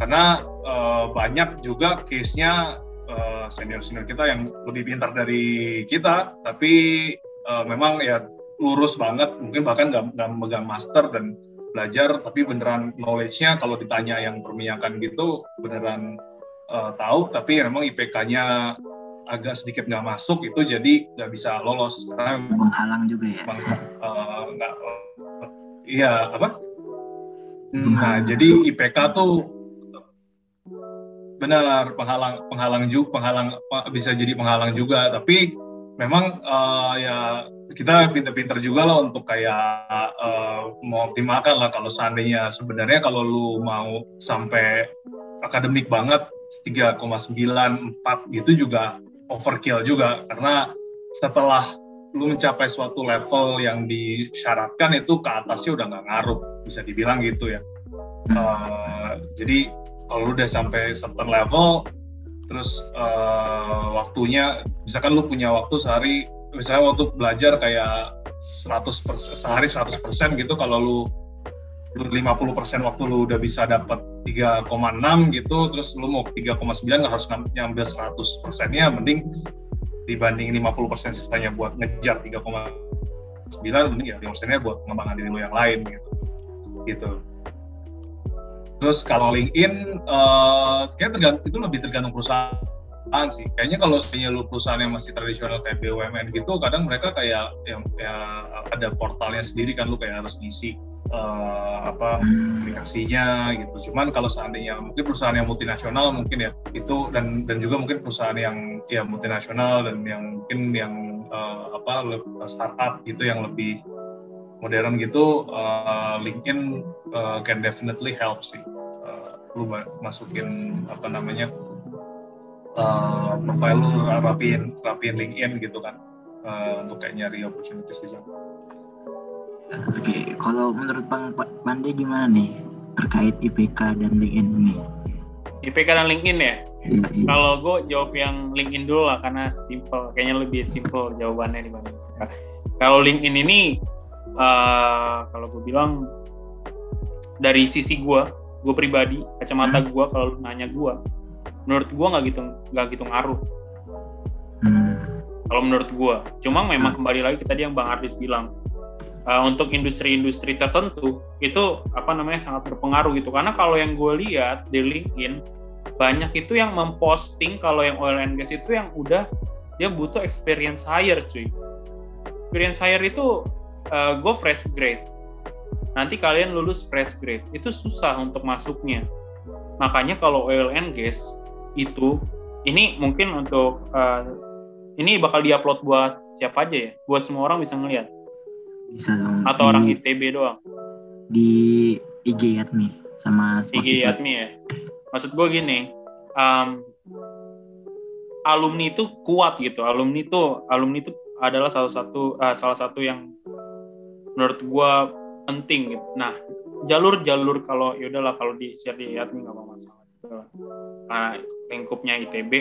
Karena uh, banyak juga case-nya uh, senior-senior kita yang lebih pintar dari kita tapi uh, memang ya lurus banget mungkin bahkan nggak megang master dan belajar tapi beneran knowledge-nya kalau ditanya yang perminyakan gitu beneran uh, tahu tapi memang IPK-nya agak sedikit nggak masuk itu jadi nggak bisa lolos. Karena menghalang juga ya? memang, uh, nggak uh, iya apa? Nah jadi IPK tuh benar penghalang penghalang juga penghalang bisa jadi penghalang juga tapi memang uh, ya kita pinter-pinter juga lah untuk kayak uh, mengoptimalkan lah kalau seandainya sebenarnya kalau lu mau sampai akademik banget 3,94 gitu juga overkill juga. Karena setelah lu mencapai suatu level yang disyaratkan itu ke atasnya udah nggak ngaruh bisa dibilang gitu ya. Uh, jadi kalau lu udah sampai certain level terus uh, waktunya misalkan lu punya waktu sehari misalnya waktu belajar kayak 100 persen, sehari 100 persen gitu kalau lu lu 50 persen waktu lu udah bisa dapat 3,6 gitu terus lu mau 3,9 nggak harus nyambil 100 persennya mending dibanding 50 persen sisanya buat ngejar 3,9 mending ya 5 persennya buat pengembangan diri lu yang lain gitu. Gitu. Terus kalau LinkedIn, uh, kayak tergantung, itu lebih tergantung perusahaan sih. Kayaknya kalau misalnya lu perusahaan yang masih tradisional kayak BUMN gitu, kadang mereka kayak yang ya, ada portalnya sendiri kan, lu kayak harus ngisi uh, apa aplikasinya gitu. Cuman kalau seandainya mungkin perusahaan yang multinasional mungkin ya itu dan dan juga mungkin perusahaan yang ya multinasional dan yang mungkin yang uh, apa startup gitu yang lebih modern gitu uh, LinkedIn uh, can definitely help sih uh, lu masukin apa namanya uh, profile lu rapiin rapiin LinkedIn gitu kan uh, untuk kayak nyari opportunities di sana. Oke, okay. kalau menurut Bang Pande gimana nih terkait IPK dan LinkedIn ini? IPK dan LinkedIn ya? Iya, iya. Kalau gue jawab yang LinkedIn dulu lah karena simple, kayaknya lebih simple jawabannya dibanding Kalau LinkedIn ini uh, kalau gue bilang dari sisi gue gue pribadi kacamata hmm. gue kalau lu nanya gue menurut gue nggak gitu nggak gitu ngaruh. Hmm. kalau menurut gue cuma memang hmm. kembali lagi tadi yang bang Artis bilang uh, untuk industri-industri tertentu itu apa namanya sangat berpengaruh gitu. Karena kalau yang gue lihat di LinkedIn banyak itu yang memposting kalau yang oil and gas itu yang udah dia butuh experience hire cuy. Experience hire itu uh, gue fresh grade. Nanti kalian lulus fresh grade. Itu susah untuk masuknya. Makanya kalau oil and gas itu ini mungkin untuk uh, ini bakal diupload buat siapa aja ya buat semua orang bisa ngelihat bisa dong atau di, orang ITB doang di IG Yatmi sama Spotify. IG Yatmi ya maksud gue gini um, alumni itu kuat gitu alumni itu alumni itu adalah salah satu uh, salah satu yang menurut gue penting gitu. Nah, jalur-jalur kalau yaudahlah kalau di share di IAT nggak apa masalah. Nah, lingkupnya ITB,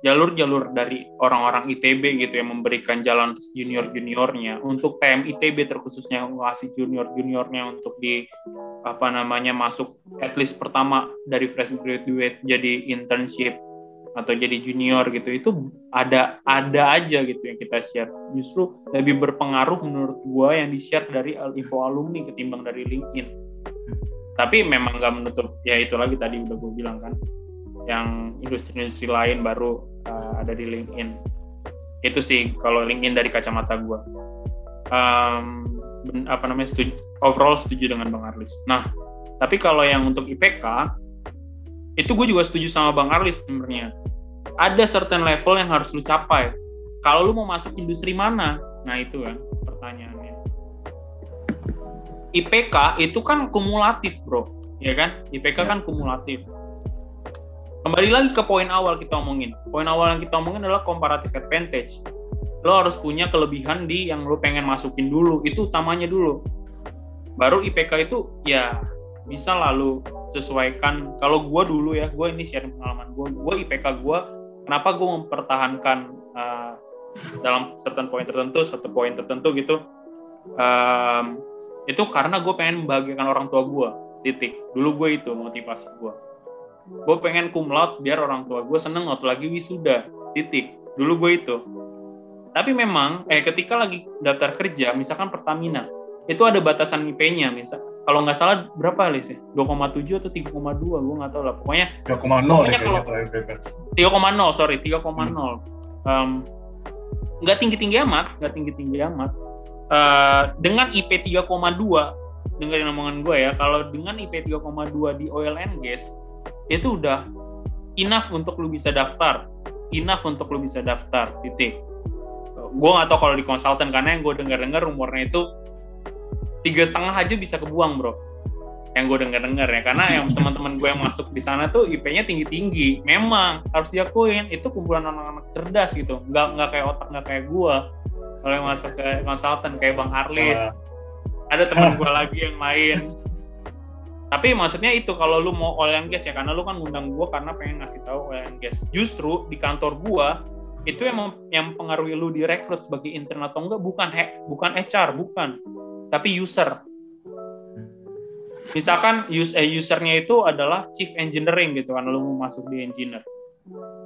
jalur-jalur dari orang-orang ITB gitu yang memberikan jalan junior-juniornya. Untuk PM ITB terkhususnya ngasih junior-juniornya untuk di apa namanya masuk at least pertama dari fresh graduate jadi internship atau jadi junior gitu. Itu ada ada aja gitu yang kita share. Justru lebih berpengaruh menurut gua yang di share dari info alumni ketimbang dari LinkedIn. Tapi memang nggak menutup ya itu lagi tadi udah gue bilang kan yang industri-industri lain baru uh, ada di LinkedIn. Itu sih kalau LinkedIn dari kacamata gue um, apa namanya setuju, overall setuju dengan Bang Arlis. Nah tapi kalau yang untuk IPK itu gue juga setuju sama Bang Arlis sebenarnya. Ada certain level yang harus lu capai. Kalau lu mau masuk industri mana? Nah itu kan pertanyaannya. IPK itu kan kumulatif bro. Ya kan? IPK ya. kan kumulatif kembali lagi ke poin awal kita omongin. Poin awal yang kita omongin adalah comparative advantage. Lo harus punya kelebihan di yang lo pengen masukin dulu. Itu utamanya dulu. Baru IPK itu ya bisa lalu sesuaikan. Kalau gue dulu ya gue ini sharing pengalaman gue gue IPK gue kenapa gue mempertahankan uh, dalam certain poin tertentu satu poin tertentu gitu. Um, itu karena gue pengen membahagiakan orang tua gue titik. Dulu gue itu motivasi gue gue pengen kumlaut biar orang tua gue seneng waktu lagi wisuda. Titik. Dulu gue itu. Tapi memang eh ketika lagi daftar kerja misalkan Pertamina itu ada batasan IP-nya misal kalau nggak salah berapa Lis ya? 2,7 atau 3,2 gue nggak tahu lah. Pokoknya 3,0 pokoknya kalau 3,0 sorry 3,0 hmm. um, nggak tinggi tinggi amat nggak tinggi tinggi amat. Uh, dengan IP 3,2 dengerin omongan gue ya kalau dengan IP 3,2 di oil and gas itu udah enough untuk lu bisa daftar. Enough untuk lu bisa daftar titik. Gue nggak tahu kalau di konsultan karena yang gue dengar-dengar umurnya itu tiga setengah aja bisa kebuang bro. Yang gue dengar dengar ya karena yang [LAUGHS] teman-teman gue yang masuk di sana tuh IP-nya tinggi tinggi memang harus diakuin. Itu kumpulan anak-anak cerdas gitu. Nggak nggak kayak otak nggak kayak gue kalau yang masuk ke konsultan kayak bang Arlis uh. ada teman [LAUGHS] gue lagi yang lain tapi maksudnya itu kalau lu mau oil and gas ya karena lu kan ngundang gue karena pengen ngasih tahu oil and gas justru di kantor gue itu yang yang pengaruhi lu direkrut sebagai intern atau enggak bukan bukan HR bukan tapi user. Misalkan use, eh, usernya itu adalah chief engineering gitu kan, lu mau masuk di engineer.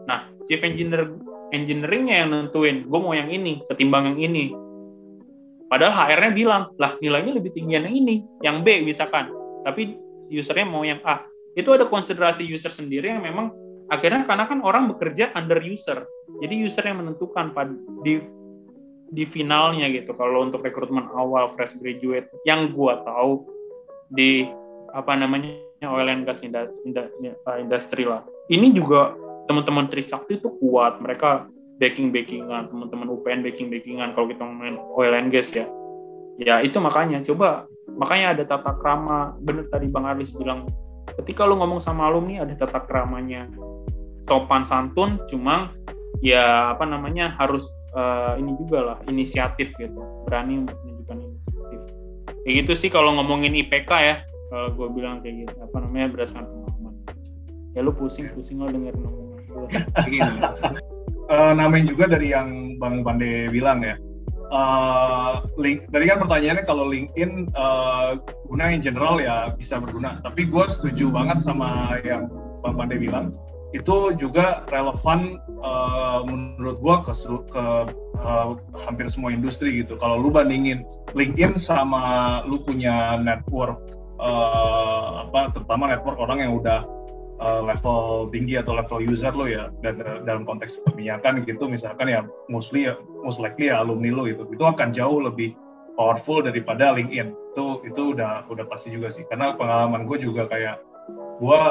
Nah, chief engineer engineeringnya yang nentuin, gue mau yang ini ketimbang yang ini. Padahal HR-nya bilang, lah nilainya lebih tinggi yang ini, yang B misalkan. Tapi usernya mau yang A. Itu ada konsiderasi user sendiri yang memang akhirnya karena kan orang bekerja under user. Jadi user yang menentukan di di finalnya gitu. Kalau untuk rekrutmen awal fresh graduate yang gua tahu di apa namanya oil and gas industri lah. Ini juga teman-teman Trisakti itu kuat. Mereka backing backingan teman-teman UPN backing backingan kalau kita ngomongin oil and gas ya. Ya itu makanya. Coba makanya ada tata krama. Bener tadi Bang Arlis bilang ketika lu ngomong sama alumni ada tata kramanya. Sopan santun cuma ya apa namanya harus uh, ini juga lah inisiatif gitu. Berani menunjukkan inisiatif. Kayak gitu sih kalau ngomongin IPK ya. Kalau gue bilang kayak gitu apa namanya berdasarkan pengalaman. Ya lu pusing pusing lo dengerin omongan gue [LAUGHS] uh, namanya juga dari yang bang Bande bilang ya Uh, link tadi kan pertanyaannya kalau LinkedIn uh, guna in general ya bisa berguna tapi gue setuju banget sama yang bang Bande bilang itu juga relevan uh, menurut gua ke ke uh, hampir semua industri gitu. Kalau lu bandingin LinkedIn sama lu punya network uh, apa terutama network orang yang udah uh, level tinggi atau level user lo ya dan dalam konteks perminyakan gitu misalkan ya mostly ya most likely ya alumni lo itu itu akan jauh lebih powerful daripada LinkedIn. Itu itu udah udah pasti juga sih. Karena pengalaman gue juga kayak gue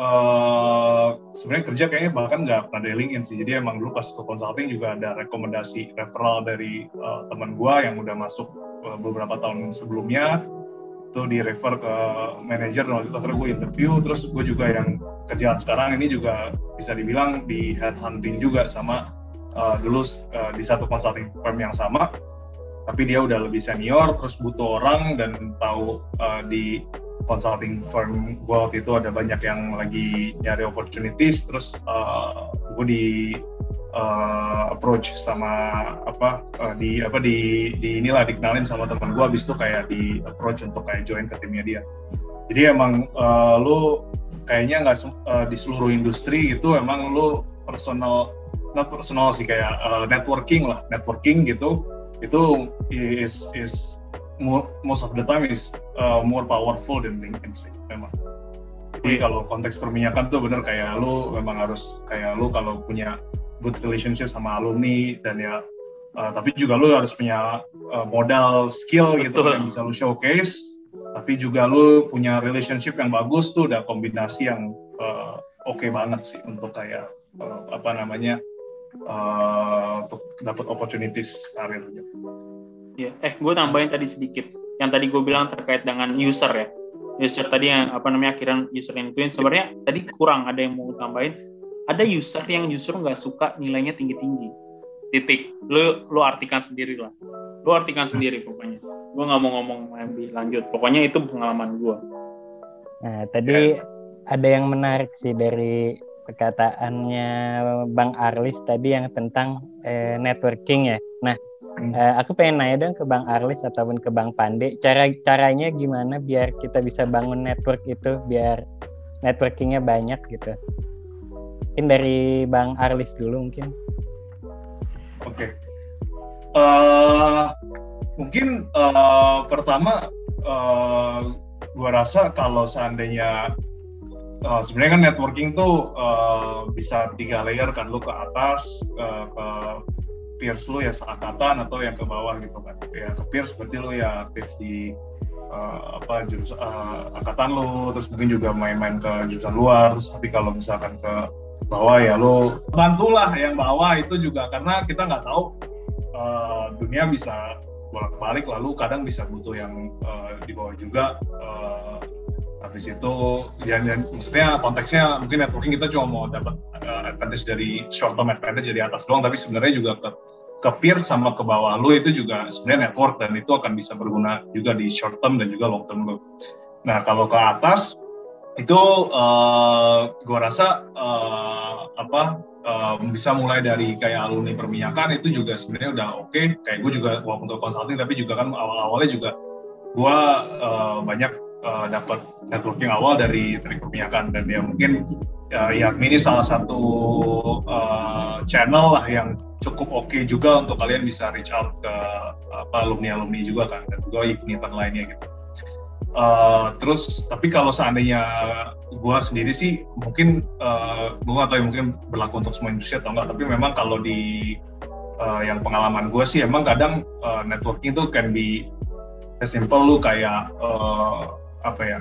Uh, sebenarnya kerja kayaknya bahkan nggak pernah dari LinkedIn sih. Jadi emang dulu pas ke consulting juga ada rekomendasi referral dari uh, teman gue yang udah masuk beberapa tahun sebelumnya itu di refer ke manajer waktu itu akhirnya gue interview terus gue juga yang kerjaan sekarang ini juga bisa dibilang di headhunting juga sama uh, dulu uh, di satu consulting firm yang sama. Tapi dia udah lebih senior terus butuh orang dan tahu uh, di consulting firm gue waktu itu ada banyak yang lagi nyari opportunities terus uh, gue di uh, approach sama apa uh, di apa di di inilah dikenalin sama teman gue abis itu kayak di approach untuk kayak join ke timnya dia jadi emang uh, lu kayaknya nggak uh, di seluruh industri itu emang lu personal not personal sih kayak uh, networking lah networking gitu itu is is more, most of the time is uh, more powerful than LinkedIn sih memang. Jadi yeah. kalau konteks perminyakan tuh bener kayak lu memang harus kayak lu kalau punya good relationship sama alumni dan ya uh, tapi juga lu harus punya uh, modal skill gitu Betul. yang bisa lu showcase tapi juga lu punya relationship yang bagus tuh udah kombinasi yang uh, oke okay banget sih untuk kayak uh, apa namanya uh, untuk dapat opportunities karir gitu. Ya, eh gue tambahin tadi sedikit. Yang tadi gue bilang terkait dengan user ya. User tadi yang apa namanya akhiran user yang itu sebenarnya tadi kurang ada yang mau tambahin. Ada user yang justru nggak suka nilainya tinggi-tinggi. Titik. Lu lu artikan sendiri lah. Lu artikan sendiri pokoknya. Gue nggak mau ngomong lebih lanjut. Pokoknya itu pengalaman gue. Nah, tadi ya. ada yang menarik sih dari perkataannya Bang Arlis tadi yang tentang eh, networking ya. Nah, hmm. eh, aku pengen nanya dong ke Bang Arlis ataupun ke Bang Pande, cara caranya gimana biar kita bisa bangun network itu, biar networkingnya banyak gitu. Mungkin dari Bang Arlis dulu mungkin. Oke. Okay. Uh, eh, mungkin uh, pertama uh, gua rasa kalau seandainya uh, sebenarnya kan networking tuh uh, bisa tiga layer kan lu ke atas uh, ke peers lu ya seangkatan atau yang ke bawah gitu kan ya ke peers berarti lu ya aktif di uh, apa jurusan uh, angkatan lu terus mungkin juga main-main ke jurusan luar terus tapi kalau misalkan ke bawah ya lu bantulah yang bawah itu juga karena kita nggak tahu uh, dunia bisa bolak-balik lalu kadang bisa butuh yang uh, di bawah juga uh, habis itu ya, ya maksudnya konteksnya mungkin networking kita cuma mau dapat uh, advantage dari short term advantage dari atas doang tapi sebenarnya juga ke ke peer sama ke bawah lu itu juga sebenarnya network dan itu akan bisa berguna juga di short term dan juga long term lu. Nah kalau ke atas itu uh, gua rasa uh, apa uh, bisa mulai dari kayak alumni perminyakan itu juga sebenarnya udah oke okay. kayak gue juga walaupun untuk consulting tapi juga kan awal-awalnya juga gue uh, banyak uh, dapat networking awal dari dari perminyakan dan ya mungkin uh, ya ini salah satu uh, channel lah yang cukup oke okay juga untuk kalian bisa reach out ke alumni alumni juga kan dan juga event lainnya gitu. Uh, terus tapi kalau seandainya gue sendiri sih mungkin uh, gue atau mungkin berlaku untuk semua industri atau enggak tapi memang kalau di uh, yang pengalaman gue sih emang kadang uh, networking itu can be as simple lu kayak uh, apa ya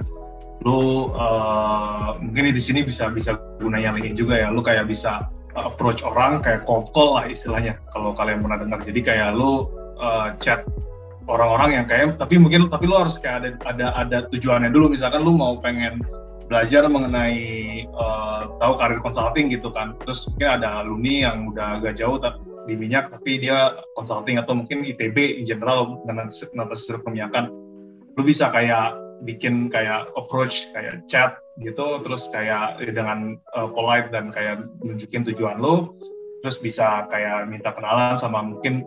lu uh, mungkin di sini bisa bisa gunanya lagi juga ya lu kayak bisa approach orang kayak cold call lah istilahnya kalau kalian pernah dengar. Jadi kayak lu uh, chat orang-orang yang kayak tapi mungkin tapi lu harus kayak ada ada ada tujuannya dulu. Misalkan lu mau pengen belajar mengenai uh, tahu karir consulting gitu kan. Terus mungkin ada alumni yang udah agak jauh di minyak tapi dia consulting atau mungkin ITB in general dengan nata perminyakan. Lu bisa kayak bikin kayak approach kayak chat gitu. Terus kayak eh, dengan uh, polite dan kayak nunjukin tujuan lo. Terus bisa kayak minta kenalan sama mungkin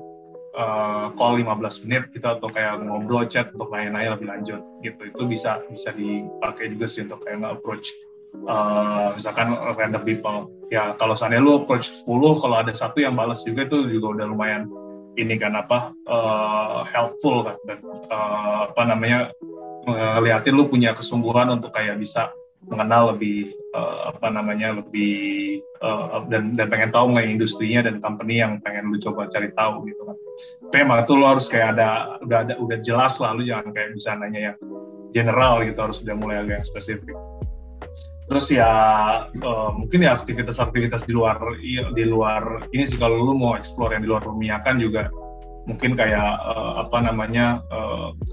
uh, call 15 menit gitu atau kayak ngobrol chat untuk nanya-nanya lebih lanjut gitu. Itu bisa bisa dipakai juga sih untuk kayak nge-approach uh, misalkan random people. Ya kalau seandainya lu approach 10 kalau ada satu yang balas juga itu juga udah lumayan ini kan apa uh, helpful kan. Dan uh, apa namanya ngeliatin lu punya kesungguhan untuk kayak bisa mengenal lebih uh, apa namanya lebih uh, dan dan pengen tahu mengenai industrinya dan company yang pengen lu coba cari tahu gitu kan. Tapi emang itu lu harus kayak ada udah ada udah jelas lah lu jangan kayak bisa nanya yang general gitu harus udah mulai agak yang spesifik. Terus ya uh, mungkin ya aktivitas-aktivitas di luar di luar ini sih kalau lu mau explore yang di luar permiyakan juga mungkin kayak uh, apa namanya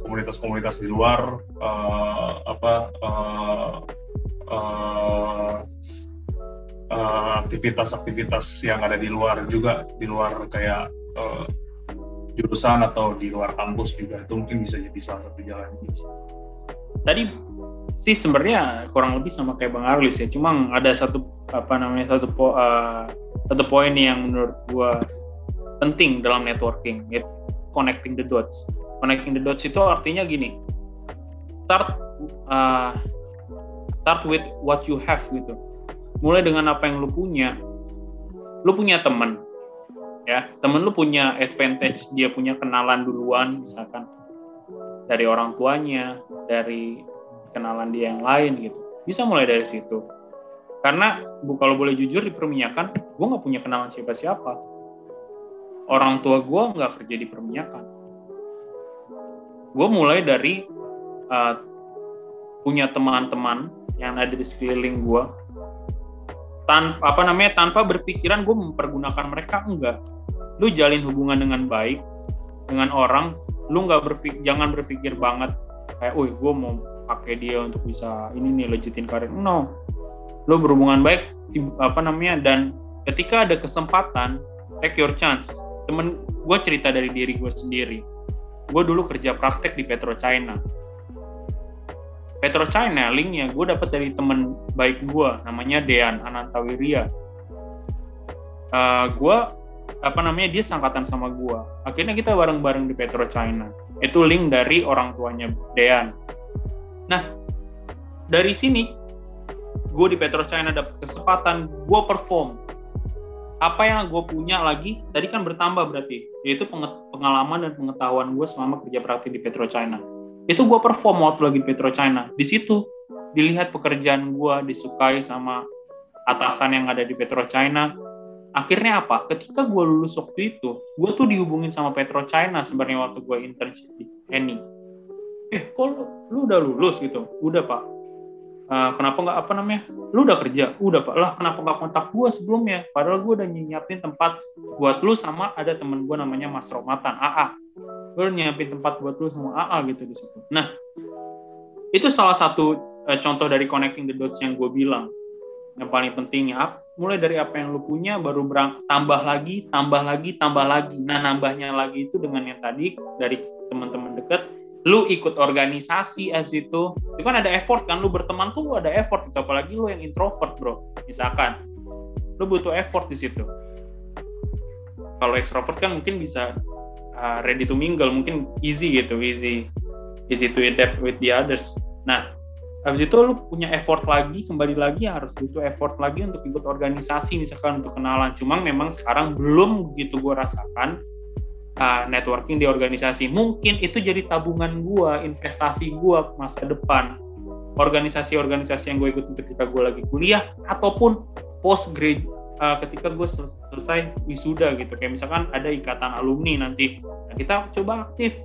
komunitas-komunitas uh, di luar uh, apa uh, uh, uh, aktivitas-aktivitas yang ada di luar juga di luar kayak uh, jurusan atau di luar kampus juga itu mungkin bisa jadi salah satu jalan tadi sih sebenarnya kurang lebih sama kayak Bang Arlis ya cuma ada satu apa namanya satu po, uh, satu poin yang menurut gua penting dalam networking yaitu connecting the dots. Connecting the dots itu artinya gini start uh, start with what you have gitu. Mulai dengan apa yang lu punya. Lu punya temen ya. Temen lu punya advantage dia punya kenalan duluan misalkan. Dari orang tuanya dari kenalan dia yang lain gitu. Bisa mulai dari situ. Karena bu kalau boleh jujur di perminyakan gue nggak punya kenalan siapa-siapa. Orang tua gue nggak kerja di perminyakan. Gue mulai dari uh, punya teman-teman yang ada di sekeliling gue tanpa apa namanya tanpa berpikiran gue mempergunakan mereka enggak lu jalin hubungan dengan baik dengan orang lu nggak berpikir jangan berpikir banget kayak, oh gue mau pakai dia untuk bisa ini nih legitin karir." No, lu berhubungan baik apa namanya dan ketika ada kesempatan take your chance. Temen gue cerita dari diri gue sendiri. Gue dulu kerja praktek di Petro China Petro China linknya. Gue dapat dari temen baik gue namanya Dean Anantawiria uh, eh, gue apa namanya dia sangkatan sama gue akhirnya kita bareng-bareng di Petro China. Itu link dari orang tuanya Dean. Nah dari sini gue di Petro China dapat kesempatan gue perform. Apa yang gue punya lagi tadi kan bertambah berarti yaitu pengalaman dan pengetahuan gue selama kerja praktik di Petro China itu gue perform waktu lagi Petro China. Di situ dilihat pekerjaan gue disukai sama atasan yang ada di Petro China. Akhirnya apa? Ketika gue lulus waktu itu gue tuh dihubungin sama Petro China sebenarnya waktu gue internship di Eni eh kok lu, lu udah lulus gitu? Udah pak. Uh, kenapa nggak apa namanya? Lu udah kerja? Udah pak. Lah kenapa nggak kontak gue sebelumnya? Padahal gue udah nyiapin tempat buat lu sama ada temen gue namanya Mas Romatan AA gue nyiapin tempat buat lu semua AA gitu di situ. Nah itu salah satu uh, contoh dari connecting the dots yang gue bilang. Yang paling penting ya mulai dari apa yang lu punya baru berang tambah lagi tambah lagi tambah lagi. Nah nambahnya lagi itu dengan yang tadi dari teman-teman dekat lu ikut organisasi abis itu itu kan ada effort kan. Lu berteman tuh ada effort gitu. Apalagi lu yang introvert bro. Misalkan lu butuh effort di situ. Kalau extrovert kan mungkin bisa uh, ready to mingle mungkin easy gitu easy easy to adapt with the others. Nah habis itu lu punya effort lagi kembali lagi harus butuh effort lagi untuk ikut organisasi misalkan untuk kenalan. Cuma memang sekarang belum begitu gue rasakan uh, networking di organisasi. Mungkin itu jadi tabungan gue investasi gue masa depan. Organisasi-organisasi yang gue ikutin ketika gue lagi kuliah ataupun post grade uh, ketika gue sel selesai wisuda gitu. Kayak misalkan ada ikatan alumni nanti. Nah, kita coba aktif.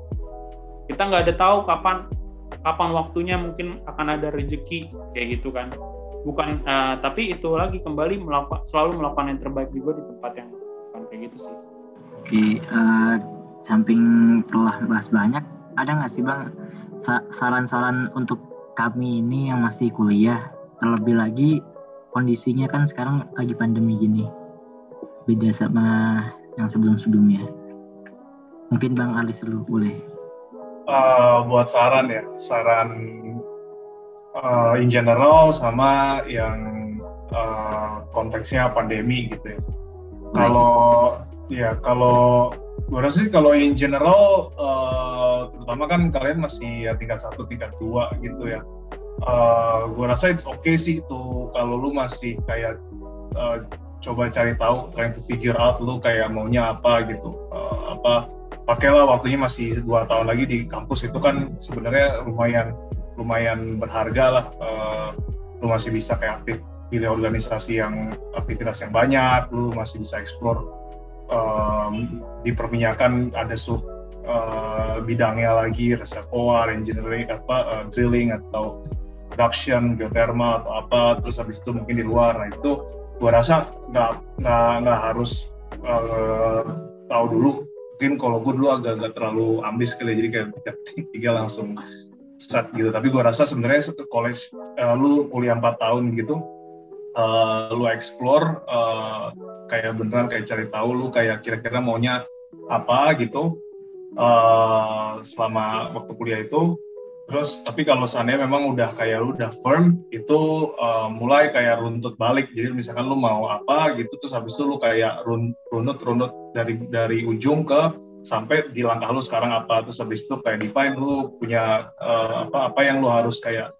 Kita nggak ada tahu kapan kapan waktunya mungkin akan ada rezeki kayak gitu kan. Bukan uh, tapi itu lagi kembali melakukan selalu melakukan yang terbaik juga di tempat yang kayak gitu sih. Oke uh, samping telah bahas banyak ada nggak sih bang saran-saran untuk kami ini yang masih kuliah? Terlebih lagi kondisinya kan sekarang lagi pandemi gini. Beda sama yang sebelum-sebelumnya. Mungkin bang Alis dulu boleh. Uh, buat saran ya saran uh, in general sama yang uh, konteksnya pandemi gitu ya. Kalau ya kalau gue rasa sih kalau in general uh, terutama kan kalian masih ya tingkat satu tingkat dua gitu ya uh, eh, gue rasa it's okay sih itu. Kalau lu masih kayak uh, coba cari tahu trying to figure out lu kayak maunya apa gitu. Uh, apa pakailah waktunya masih dua tahun lagi di kampus. Itu kan sebenarnya lumayan lumayan berharga lah. Uh, lu masih bisa kayak aktif pilih organisasi yang aktivitas yang banyak. Lu masih bisa explore um, di perminyakan ada sub uh, bidangnya lagi reservoir engineering apa uh, drilling atau production geothermal atau apa terus habis itu mungkin di luar. Nah itu gua rasa nggak nggak harus uh, tahu dulu. Mungkin kalau gue dulu agak-agak terlalu ambis kali ya, jadi kayak tiga, langsung start gitu. Tapi gue rasa sebenarnya satu college uh, lu kuliah empat tahun gitu uh, lu explore uh, kayak beneran kayak cari tahu lu kayak kira-kira maunya apa gitu uh, selama waktu kuliah itu terus tapi kalau seandainya memang udah kayak lu udah firm itu uh, mulai kayak runtut balik. Jadi misalkan lu mau apa gitu terus habis itu lu kayak run, runut runut dari dari ujung ke sampai di langkah lu sekarang apa. Terus habis itu kayak define lu punya uh, apa apa yang lu harus kayak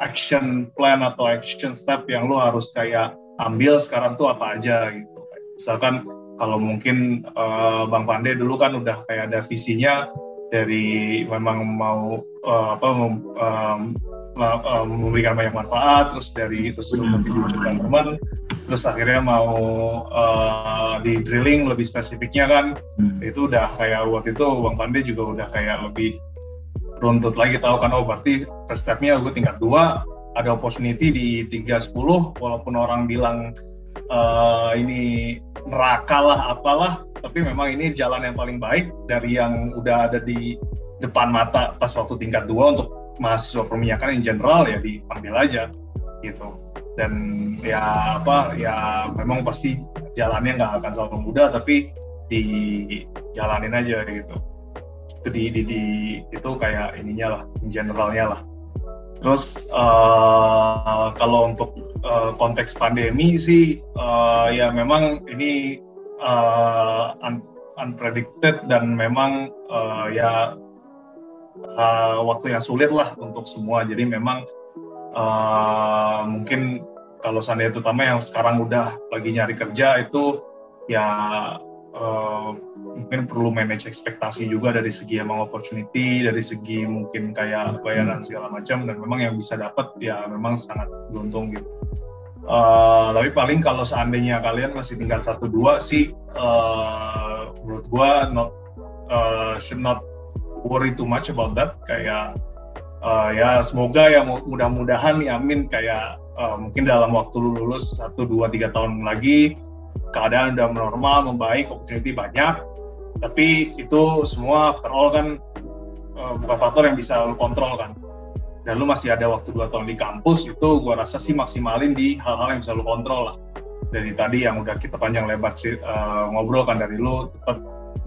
action plan atau action step yang lu harus kayak ambil sekarang tuh apa aja gitu. Misalkan kalau mungkin uh, Bang Pande dulu kan udah kayak ada visinya dari memang mau uh, apa um, um, memberikan banyak manfaat terus dari itu juga teman-teman terus akhirnya mau uh, di drilling lebih spesifiknya kan hmm. itu udah kayak waktu itu Bang Pande juga udah kayak lebih runtut lagi tahu kan oh berarti first stepnya gue tingkat dua ada opportunity di 310 walaupun orang bilang uh, ini neraka lah apalah. Tapi memang ini jalan yang paling baik dari yang udah ada di depan mata pas waktu tingkat dua untuk mahasiswa perminyakan in general ya dipanggil aja gitu. Dan ya apa ya memang pasti jalannya nggak akan selalu mudah tapi dijalanin aja gitu. Itu di, di, di itu kayak ininya lah in generalnya lah. Terus uh, kalau untuk uh, konteks pandemi sih uh, ya memang ini uh, un unpredicted dan memang uh, ya uh, waktu yang sulit lah untuk semua. Jadi memang uh, mungkin kalau seandainya terutama yang sekarang udah lagi nyari kerja itu ya uh, mungkin perlu manage ekspektasi juga dari segi emang opportunity, dari segi mungkin kayak bayaran segala macam dan memang yang bisa dapat ya memang sangat beruntung gitu. Uh, tapi paling kalau seandainya kalian masih tinggal satu dua sih uh, menurut gua not uh, should not worry too much about that kayak uh, ya semoga ya mudah-mudahan ya amin kayak uh, mungkin dalam waktu lulus satu dua tiga tahun lagi keadaan udah normal membaik opportunity banyak. Tapi itu semua after all kan uh, bukan faktor yang bisa lo kontrol kan. Dan lu masih ada waktu dua tahun di kampus itu gua rasa sih maksimalin di hal-hal yang bisa lu kontrol lah. Dari tadi yang udah kita panjang lebar uh, ngobrol kan dari lu tetap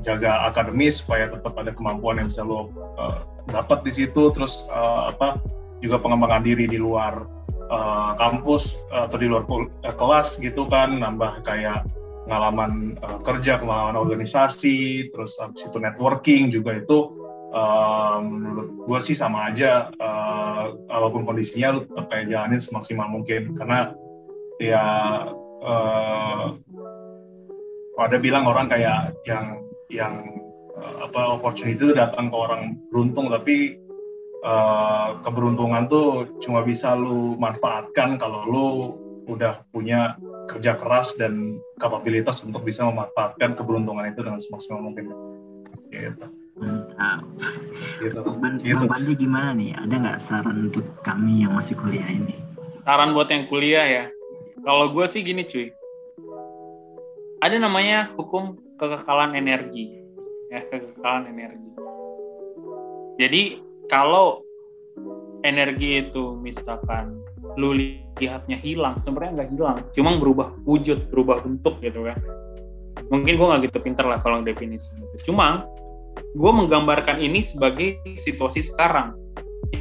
jaga akademis supaya tetap ada kemampuan yang bisa lo uh, dapat di situ. Terus uh, apa juga pengembangan diri di luar uh, kampus atau di luar uh, kelas gitu kan nambah kayak pengalaman uh, kerja pengalaman organisasi terus habis itu networking juga itu uh, menurut gue sih sama aja uh, apa pun kondisinya lu tetap kayak jalanin semaksimal mungkin. Karena ya uh, ada bilang orang kayak yang yang uh, apa opportunity itu datang ke orang beruntung tapi uh, keberuntungan tuh cuma bisa lu manfaatkan kalau lu udah punya kerja keras dan kapabilitas untuk bisa memanfaatkan keberuntungan itu dengan semaksimal mungkin. Gitu. Mantap. Gitu. Bang, gitu. Bang gimana nih? Ada nggak saran untuk kami yang masih kuliah ini? Saran buat yang kuliah ya. Kalau gue sih gini cuy. Ada namanya hukum kekekalan energi. Ya, kekekalan energi. Jadi kalau energi itu misalkan lu lihatnya hilang sebenarnya nggak hilang cuma berubah wujud berubah bentuk gitu kan. Mungkin gue nggak gitu pinter lah kalau definisi itu. Cuma gue menggambarkan ini sebagai situasi sekarang.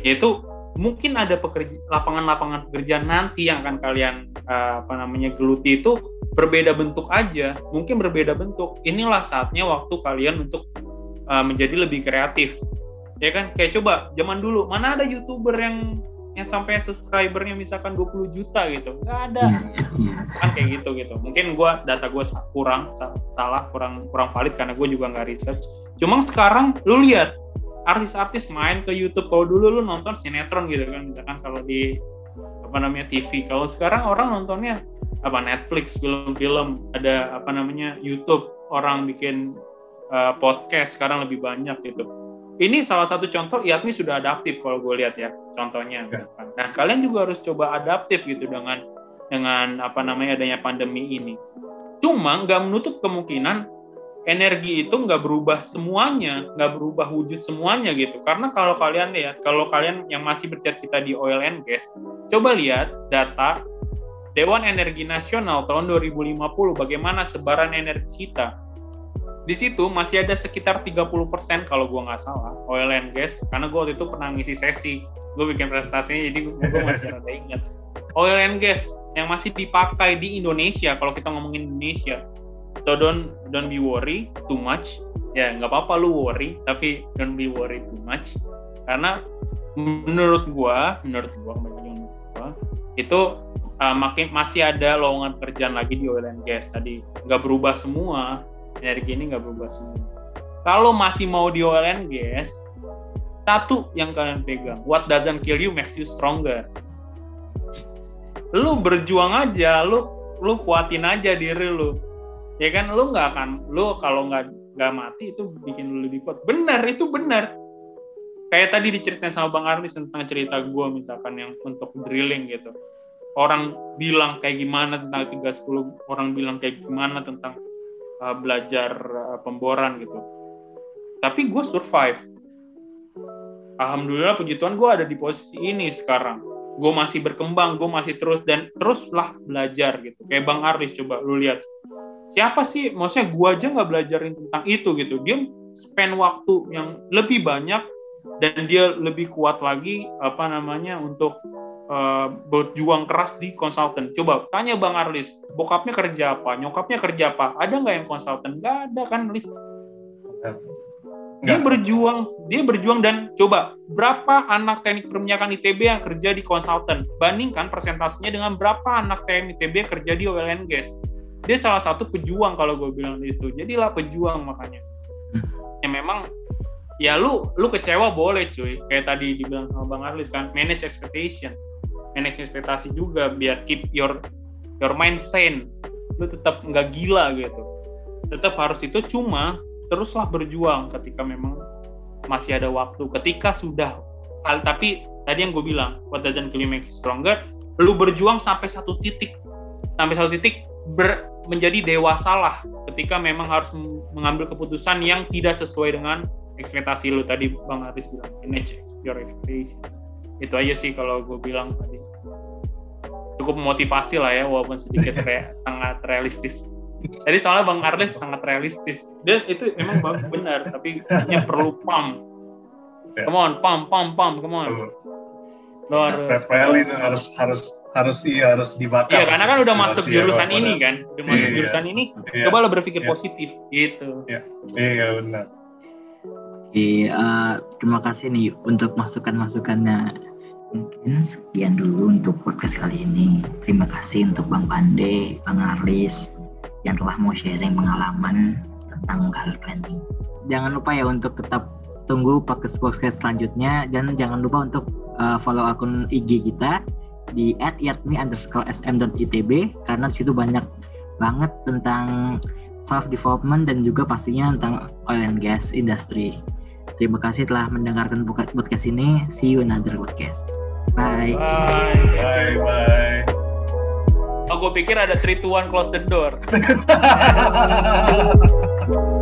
Yaitu mungkin ada pekerja lapangan-lapangan pekerjaan nanti yang akan kalian uh, apa namanya geluti itu berbeda bentuk aja. Mungkin berbeda bentuk. Inilah saatnya waktu kalian untuk uh, menjadi lebih kreatif ya kan? Kayak coba zaman dulu mana ada youtuber yang yang sampai subscribernya misalkan 20 juta gitu? Nggak ada. Iya. kan kayak gitu gitu. Mungkin gue data gue kurang salah kurang kurang valid karena gue juga nggak research. Cuma sekarang lu lihat artis-artis main ke YouTube. Kalau dulu lu nonton sinetron gitu kan misalkan kalau di apa namanya TV kalau sekarang orang nontonnya apa Netflix film-film ada apa namanya YouTube. Orang bikin uh, podcast sekarang lebih banyak gitu ini salah satu contoh IATMI sudah adaptif kalau gue lihat ya contohnya. Ya. Nah kalian juga harus coba adaptif gitu dengan dengan apa namanya adanya pandemi ini. Cuma nggak menutup kemungkinan energi itu nggak berubah semuanya, nggak berubah wujud semuanya gitu. Karena kalau kalian lihat, kalau kalian yang masih bercita-cita di oil and gas, coba lihat data Dewan Energi Nasional tahun 2050 bagaimana sebaran energi kita. Di situ masih ada sekitar 30% kalau gue nggak salah oil and gas. Karena gue waktu itu pernah ngisi sesi gue bikin prestasinya jadi gue masih [LAUGHS] rada ingat. Oil and gas yang masih dipakai di Indonesia kalau kita ngomongin Indonesia. So don't don't be worry too much. Ya nggak apa-apa lu worry tapi don't be worry too much. Karena menurut gua menurut gua menurut gua itu uh, makin masih ada lowongan pekerjaan lagi di oil and gas tadi. Nggak berubah semua energi ini nggak berubah semua. Kalau masih mau di oil and gas satu yang kalian pegang what doesn't kill you makes you stronger. Lu berjuang aja lu lu kuatin aja diri lu. Ya kan lu nggak akan lu kalau nggak nggak mati itu bikin lu lebih kuat. Benar itu benar. Kayak tadi diceritain sama bang Arlis tentang cerita gue misalkan yang untuk drilling gitu. Orang bilang kayak gimana tentang 310 orang bilang kayak gimana tentang uh, belajar uh, pemboran gitu. Tapi gue survive. Alhamdulillah puji Tuhan gue ada di posisi ini sekarang. Gue masih berkembang gue masih terus dan teruslah belajar gitu. Kayak bang Arlis coba lu lihat. Siapa sih maksudnya gue aja nggak belajarin tentang itu gitu. Dia spend waktu yang lebih banyak dan dia lebih kuat lagi apa namanya untuk uh, berjuang keras di konsultan. Coba tanya Bang Arlis, bokapnya kerja apa, nyokapnya kerja apa? Ada nggak yang konsultan? Nggak ada kan, Lis? Dia berjuang, dia berjuang dan coba berapa anak teknik perminyakan ITB yang kerja di konsultan? Bandingkan persentasenya dengan berapa anak teknik ITB kerja di oil and gas. Dia salah satu pejuang kalau gue bilang itu. Jadilah pejuang makanya. Ya memang ya lu lu kecewa boleh cuy kayak tadi dibilang sama bang Arlis kan manage expectation manage ekspektasi juga biar keep your your mind sane. Lu tetap nggak gila gitu. Tetap harus itu cuma teruslah berjuang ketika memang masih ada waktu. Ketika sudah tapi tadi yang gue bilang what doesn't kill you make you stronger. Lu berjuang sampai satu titik. Sampai satu titik ber, menjadi dewasalah ketika memang harus mengambil keputusan yang tidak sesuai dengan ekspektasi lu tadi bang Aris bilang. Manage your expectation itu aja sih kalau gue bilang tadi. Cukup motivasi lah ya walaupun sedikit [LAUGHS] re sangat realistis. Jadi soalnya bang Arles sangat realistis. Dan itu emang benar tapi hanya perlu pump. Ya. come on pump pump pump come on. Lo harus harus harus harus iya harus dibakar. Iya karena kan udah masuk jurusan ini kan. Udah masuk iya, jurusan ini iya, coba lo berpikir iya. positif gitu. Iya. Iya benar Oke, uh, terima kasih nih untuk masukan-masukannya. Mungkin sekian dulu untuk podcast kali ini. Terima kasih untuk Bang Pande, Bang Arlis yang telah mau sharing pengalaman tentang career planning. Jangan lupa ya untuk tetap tunggu podcast-podcast selanjutnya dan jangan lupa untuk uh, follow akun IG kita di @yatmi underscore sm.itb karena di situ banyak banget tentang self development dan juga pastinya tentang oil and gas industry. Terima kasih telah mendengarkan podcast ini. See you in another podcast. Bye. Bye. Bye. Bye. Oh, gue pikir ada 3 2 1 close the door. [LAUGHS]